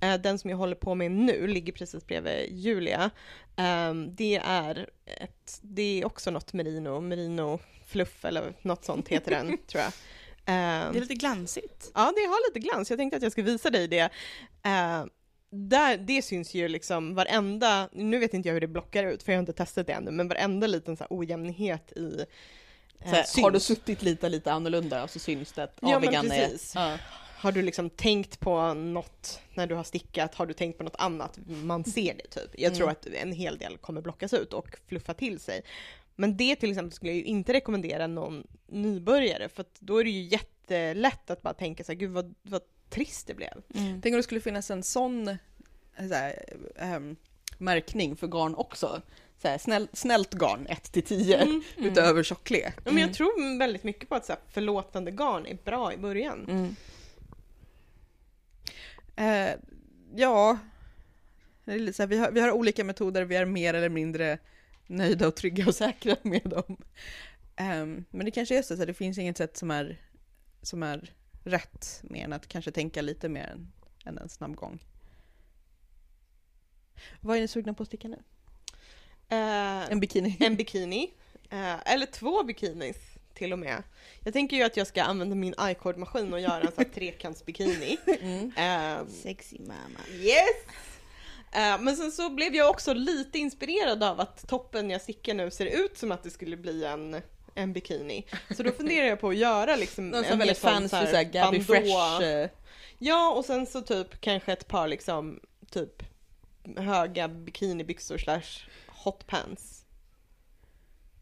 Eh, den som jag håller på med nu ligger precis bredvid Julia. Ehm, det är ett, det är också något merino, merino fluff eller något sånt heter den tror jag. Ehm, Det är lite glansigt. Ja, det har lite glans. Jag tänkte att jag skulle visa dig det. Eh, där, det syns ju liksom varenda, nu vet inte jag hur det blockar ut för jag har inte testat det ännu, men varenda liten så ojämnhet i eh, Så här, syns. har du suttit lite, lite annorlunda och så syns det att Ja, men avigan är... precis. Ja. Har du liksom tänkt på något när du har stickat? Har du tänkt på något annat? Man ser det typ. Jag tror Mm. att en hel del kommer blockas ut och fluffa till sig. Men det till exempel skulle jag ju inte rekommendera någon nybörjare för då är det ju jättelätt att bara tänka så här, gud vad, vad trist det blev. Tänk om det skulle finnas en sån så här, ehm, märkning för garn också. Så här, snäll, snällt garn 1 till 10 Mm. utöver tjocklek. Ja, men jag tror väldigt mycket på att så här, förlåtande garn är bra i början. Mm. Eh, ja, här, vi, har, vi har olika metoder, vi är mer eller mindre nöjda och trygga och säkra med dem. Ehm, men det kanske är så att det finns inget sätt som är, som är rätt mer än att kanske tänka lite mer än, än en snabb gång. Vad är ni sugna på att sticka nu? Eh, En bikini? en bikini, eh, eller två bikinis till och med. Jag tänker ju att jag ska använda min icord-maskin och göra en sån här trekantsbikini. Mm. Eh, Sexy mamma. yes! Eh, men sen så blev jag också lite inspirerad av att toppen jag stickar nu ser ut som att det skulle bli en, en bikini. Så då funderar jag på att göra liksom Någon sån väldigt fancy sån såhär Gabby. Fresh. eh, Ja, och sen så typ kanske ett par liksom typ höga bikinibyxor slash hotpants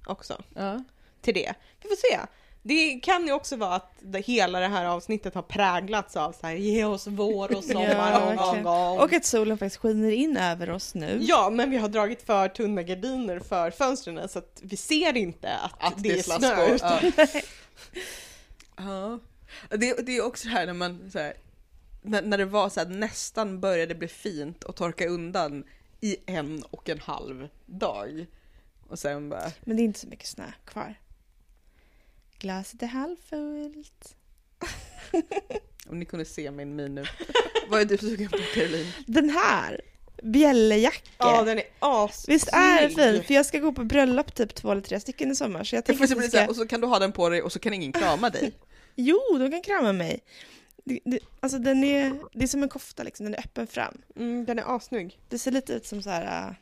också Ja. till det. Vi får se. Det kan ju också vara att det, hela det här avsnittet har präglats av så här, ge oss vår och sommar Ja, och, verkligen. och, Och att solen faktiskt skiner in över oss nu. Ja, men vi har dragit för tunna gardiner för fönstren så att vi ser inte att, Att det är slask snö. Ja. Ja. Det, det är också det här när man så här, när, när det var så här, nästan började bli fint och torka undan i en och en halv dag. Och sen bara, Men det är inte så mycket snö kvar. Glaset är halvfullt. om ni kunde se min min nu. Vad är du sugen på Caroline? Den här, bjällejacka. Ja, den är assnygg. Visst är den fin? För jag ska gå på bröllop typ två eller tre stycken i sommar. Så jag får att så ska... och så kan du ha den på dig och så kan ingen krama dig. Jo, de kan krama mig. Det, det, alltså den är, det är som en kofta liksom, den är öppen fram. Mm, den är assnygg. Det ser lite ut som så här...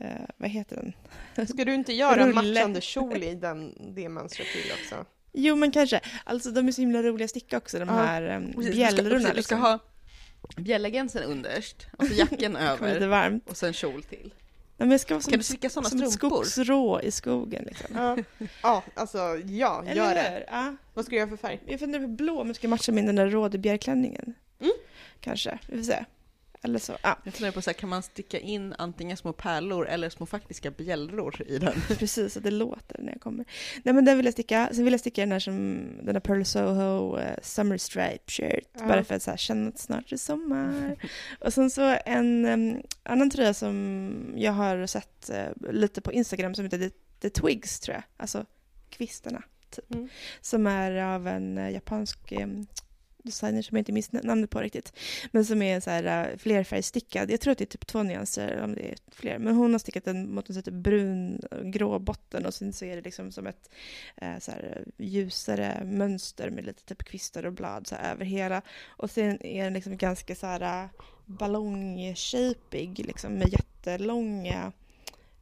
eh, vad heter den? Ska du inte göra Rulle. matchande kjol i den, det mönstret till också? Jo men kanske. Alltså de är så himla roliga att sticka också, de Ja, här um, Precis, du ska, bjällrorna. du ska liksom. ha bjällegänsen underst och så jacken lite över och sen kjol till. Nej, men jag ska vara som, Kan du sticka sådana som ett strumpor? skogsrå i skogen liksom. Ja, ja alltså ja, gör det. Ja. Vad ska du göra för färg? Jag funderar på blå jag ska matcha med den där rådebjörklänningen. Mm. Kanske, vi får se. Eller så, ja. Jag funderar på så här, kan man sticka in antingen små pärlor eller små faktiska bjällror i den? Precis, så det låter när jag kommer. Nej men den vill jag sticka. Sen vill jag sticka den här som den här Pearl Soho uh, Summer Stripe shirt. Ja. Bara för att så här, känna att snart är sommar. och sen så en um, annan tröja som jag har sett uh, lite på Instagram som heter The, The Twigs tror jag. Alltså kvistarna. Typ. Mm. Som är av en uh, japansk um, designer som jag inte minns namnet på riktigt. Men som är så här uh, flerfärgstickad. Jag tror att det är typ två nyanser, om det är fler. Men hon har stickat den mot en typ brun, uh, grå botten och sen så är det liksom som ett uh, så här, ljusare mönster med lite typ kvistar och blad så här, över hela. Och sen är den liksom ganska så här ballongshapig liksom med jättelånga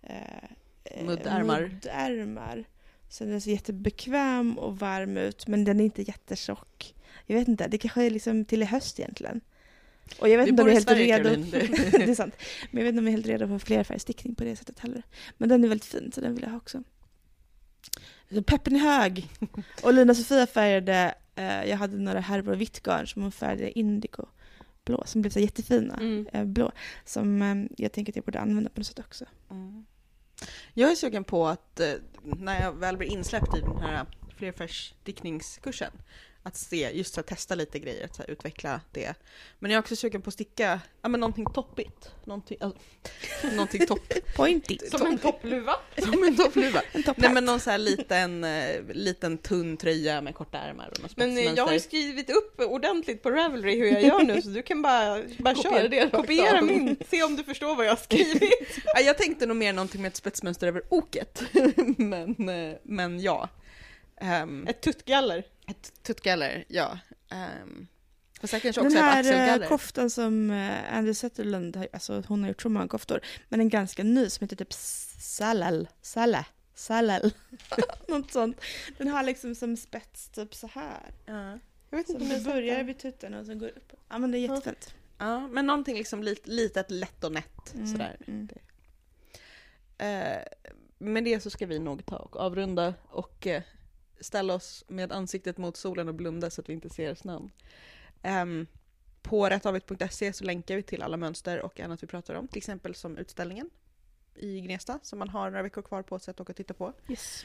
eh, Muddärmar. muddärmar. Så den ser jättebekväm och varm ut men den är inte jättetjock. Jag vet inte, det kanske är liksom till i höst egentligen. Och jag vet Vi inte om jag är helt Sverige, redo. Det är sant. Men jag vet inte om jag är helt redo för flerfärgstickning på det sättet heller. Men den är väldigt fin så den vill jag ha också. Så Peppen är hög. Och Lina Sofia färgade, eh, jag hade några härvor vitt garn som hon färgade indigo blå som blev så jättefina. Mm. Eh, blå. Som eh, jag tänker att jag borde använda på något sätt också. Mm. Jag är sugen på att eh, när jag väl blir insläppt i den här flerfärsdiktningskursen att se, just att testa lite grejer, att så här, utveckla det. Men jag är också sugen på att sticka ja, men någonting toppigt. Någonting, alltså, någonting topp, Pointy. Som en toppluva. som en toppluva. En topp Nej men någon så här liten, eh, liten tunn tröja med korta ärmar och något Men eh, jag har ju skrivit upp ordentligt på Ravelry hur jag gör nu så du kan bara, bara Kopiera köra det Kopiera min, se om du förstår vad jag har skrivit. Ja, jag tänkte nog mer någonting med ett spetsmönster över oket. men, eh, men ja. Um, Ett tuttgaller. Ett tuttgaller, ja. Um, fast jag kanske Den också ett här eh, koftan som eh, Andy har- alltså hon har gjort så många koftor, men en ganska ny som heter typ Salal, Sala, Salal, något sånt. Den har liksom som spets typ så här. ja. Jag vet inte om det jag börjar vid tutten och sen går upp. Ja men det är Ja. jättefint. ja, men någonting liksom lit, litet, lätt och nätt Mm, sådär. mm. Eh, med det så ska vi nog ta och avrunda och ställa oss med ansiktet mot solen och blunda så att vi inte ser snön. Um, på rättavigt.se så länkar vi till alla mönster och annat vi pratar om, till exempel som utställningen i Gnesta som man har några veckor kvar på sig att åka och titta på. Yes.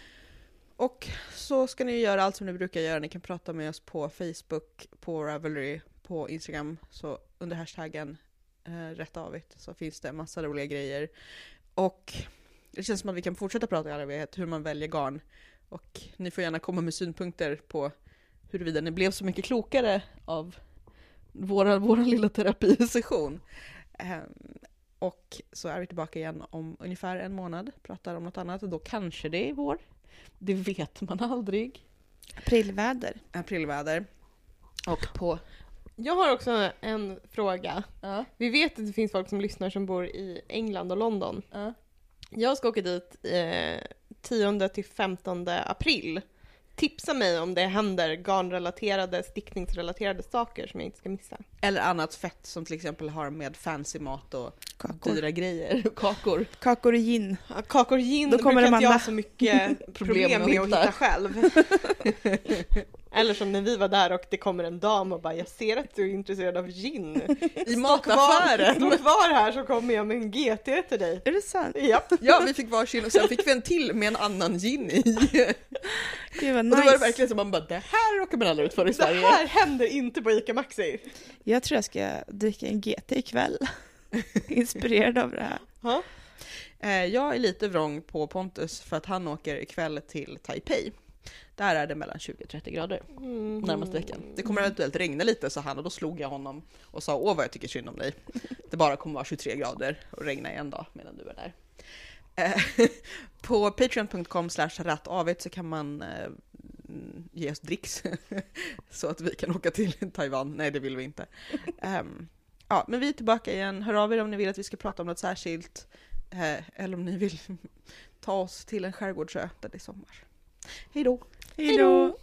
Och så ska ni göra allt som ni brukar göra. Ni kan prata med oss på Facebook, på Ravelry, på Instagram. Så under hashtaggen eh, rättavigt så finns det massa roliga grejer. Och det känns som att vi kan fortsätta prata i all evighet hur man väljer garn. Och ni får gärna komma med synpunkter på huruvida ni blev så mycket klokare av våra, vår lilla terapisession. Ehm, och så är vi tillbaka igen om ungefär en månad, pratar om något annat. Och då kanske det är vår. Det vet man aldrig. Aprilväder. Aprilväder. Och på... Jag har också en fråga. Ja, Vi vet att det finns folk som lyssnar som bor i England och London. ja. Jag ska åka dit eh, 10 till 15 april. Tipsa mig om det händer garnrelaterade, stickningsrelaterade saker som jag inte ska missa. Eller annat fett som till exempel har med fancy mat och Kakor. dyra grejer. Kakor. Kakor och gin. Ja, Kakor gin Då kommer brukar inte jag ha så mycket problem med att hitta själv. Eller som när vi var där och det kommer en dam och bara jag ser att du är intresserad av gin. I mataffären! stå kvar här så kommer jag med en GT till dig. Är det sant? Japp. Ja, vi fick varsin och sen fick vi en till med en annan gin i. Gud vad Och då var det nice. verkligen som man bara, det här råkar man aldrig ut för i Det Sverige. här händer inte på ICA Maxi. Jag tror jag ska dricka en GT ikväll. Inspirerad av det här. Ja. Eh, Jag är lite vrång på Pontus för att han åker ikväll till Taipei. Där är det mellan 20 och 30 grader Mm. närmaste veckan. Det kommer eventuellt regna lite sa han och då slog jag honom och sa åh vad jag tycker synd om dig. Det bara kommer vara 23 grader och regna en dag medan du är där. Eh, På patreon.com slash rattavigt så kan man eh, ge oss dricks så att vi kan åka till Taiwan. Nej, det vill vi inte. Ehm, ja, men vi är tillbaka igen. Hör av er om ni vill att vi ska prata om något särskilt. Eh, eller om ni vill ta oss till en skärgårdsö där det är sommar. Hej då! Hej då!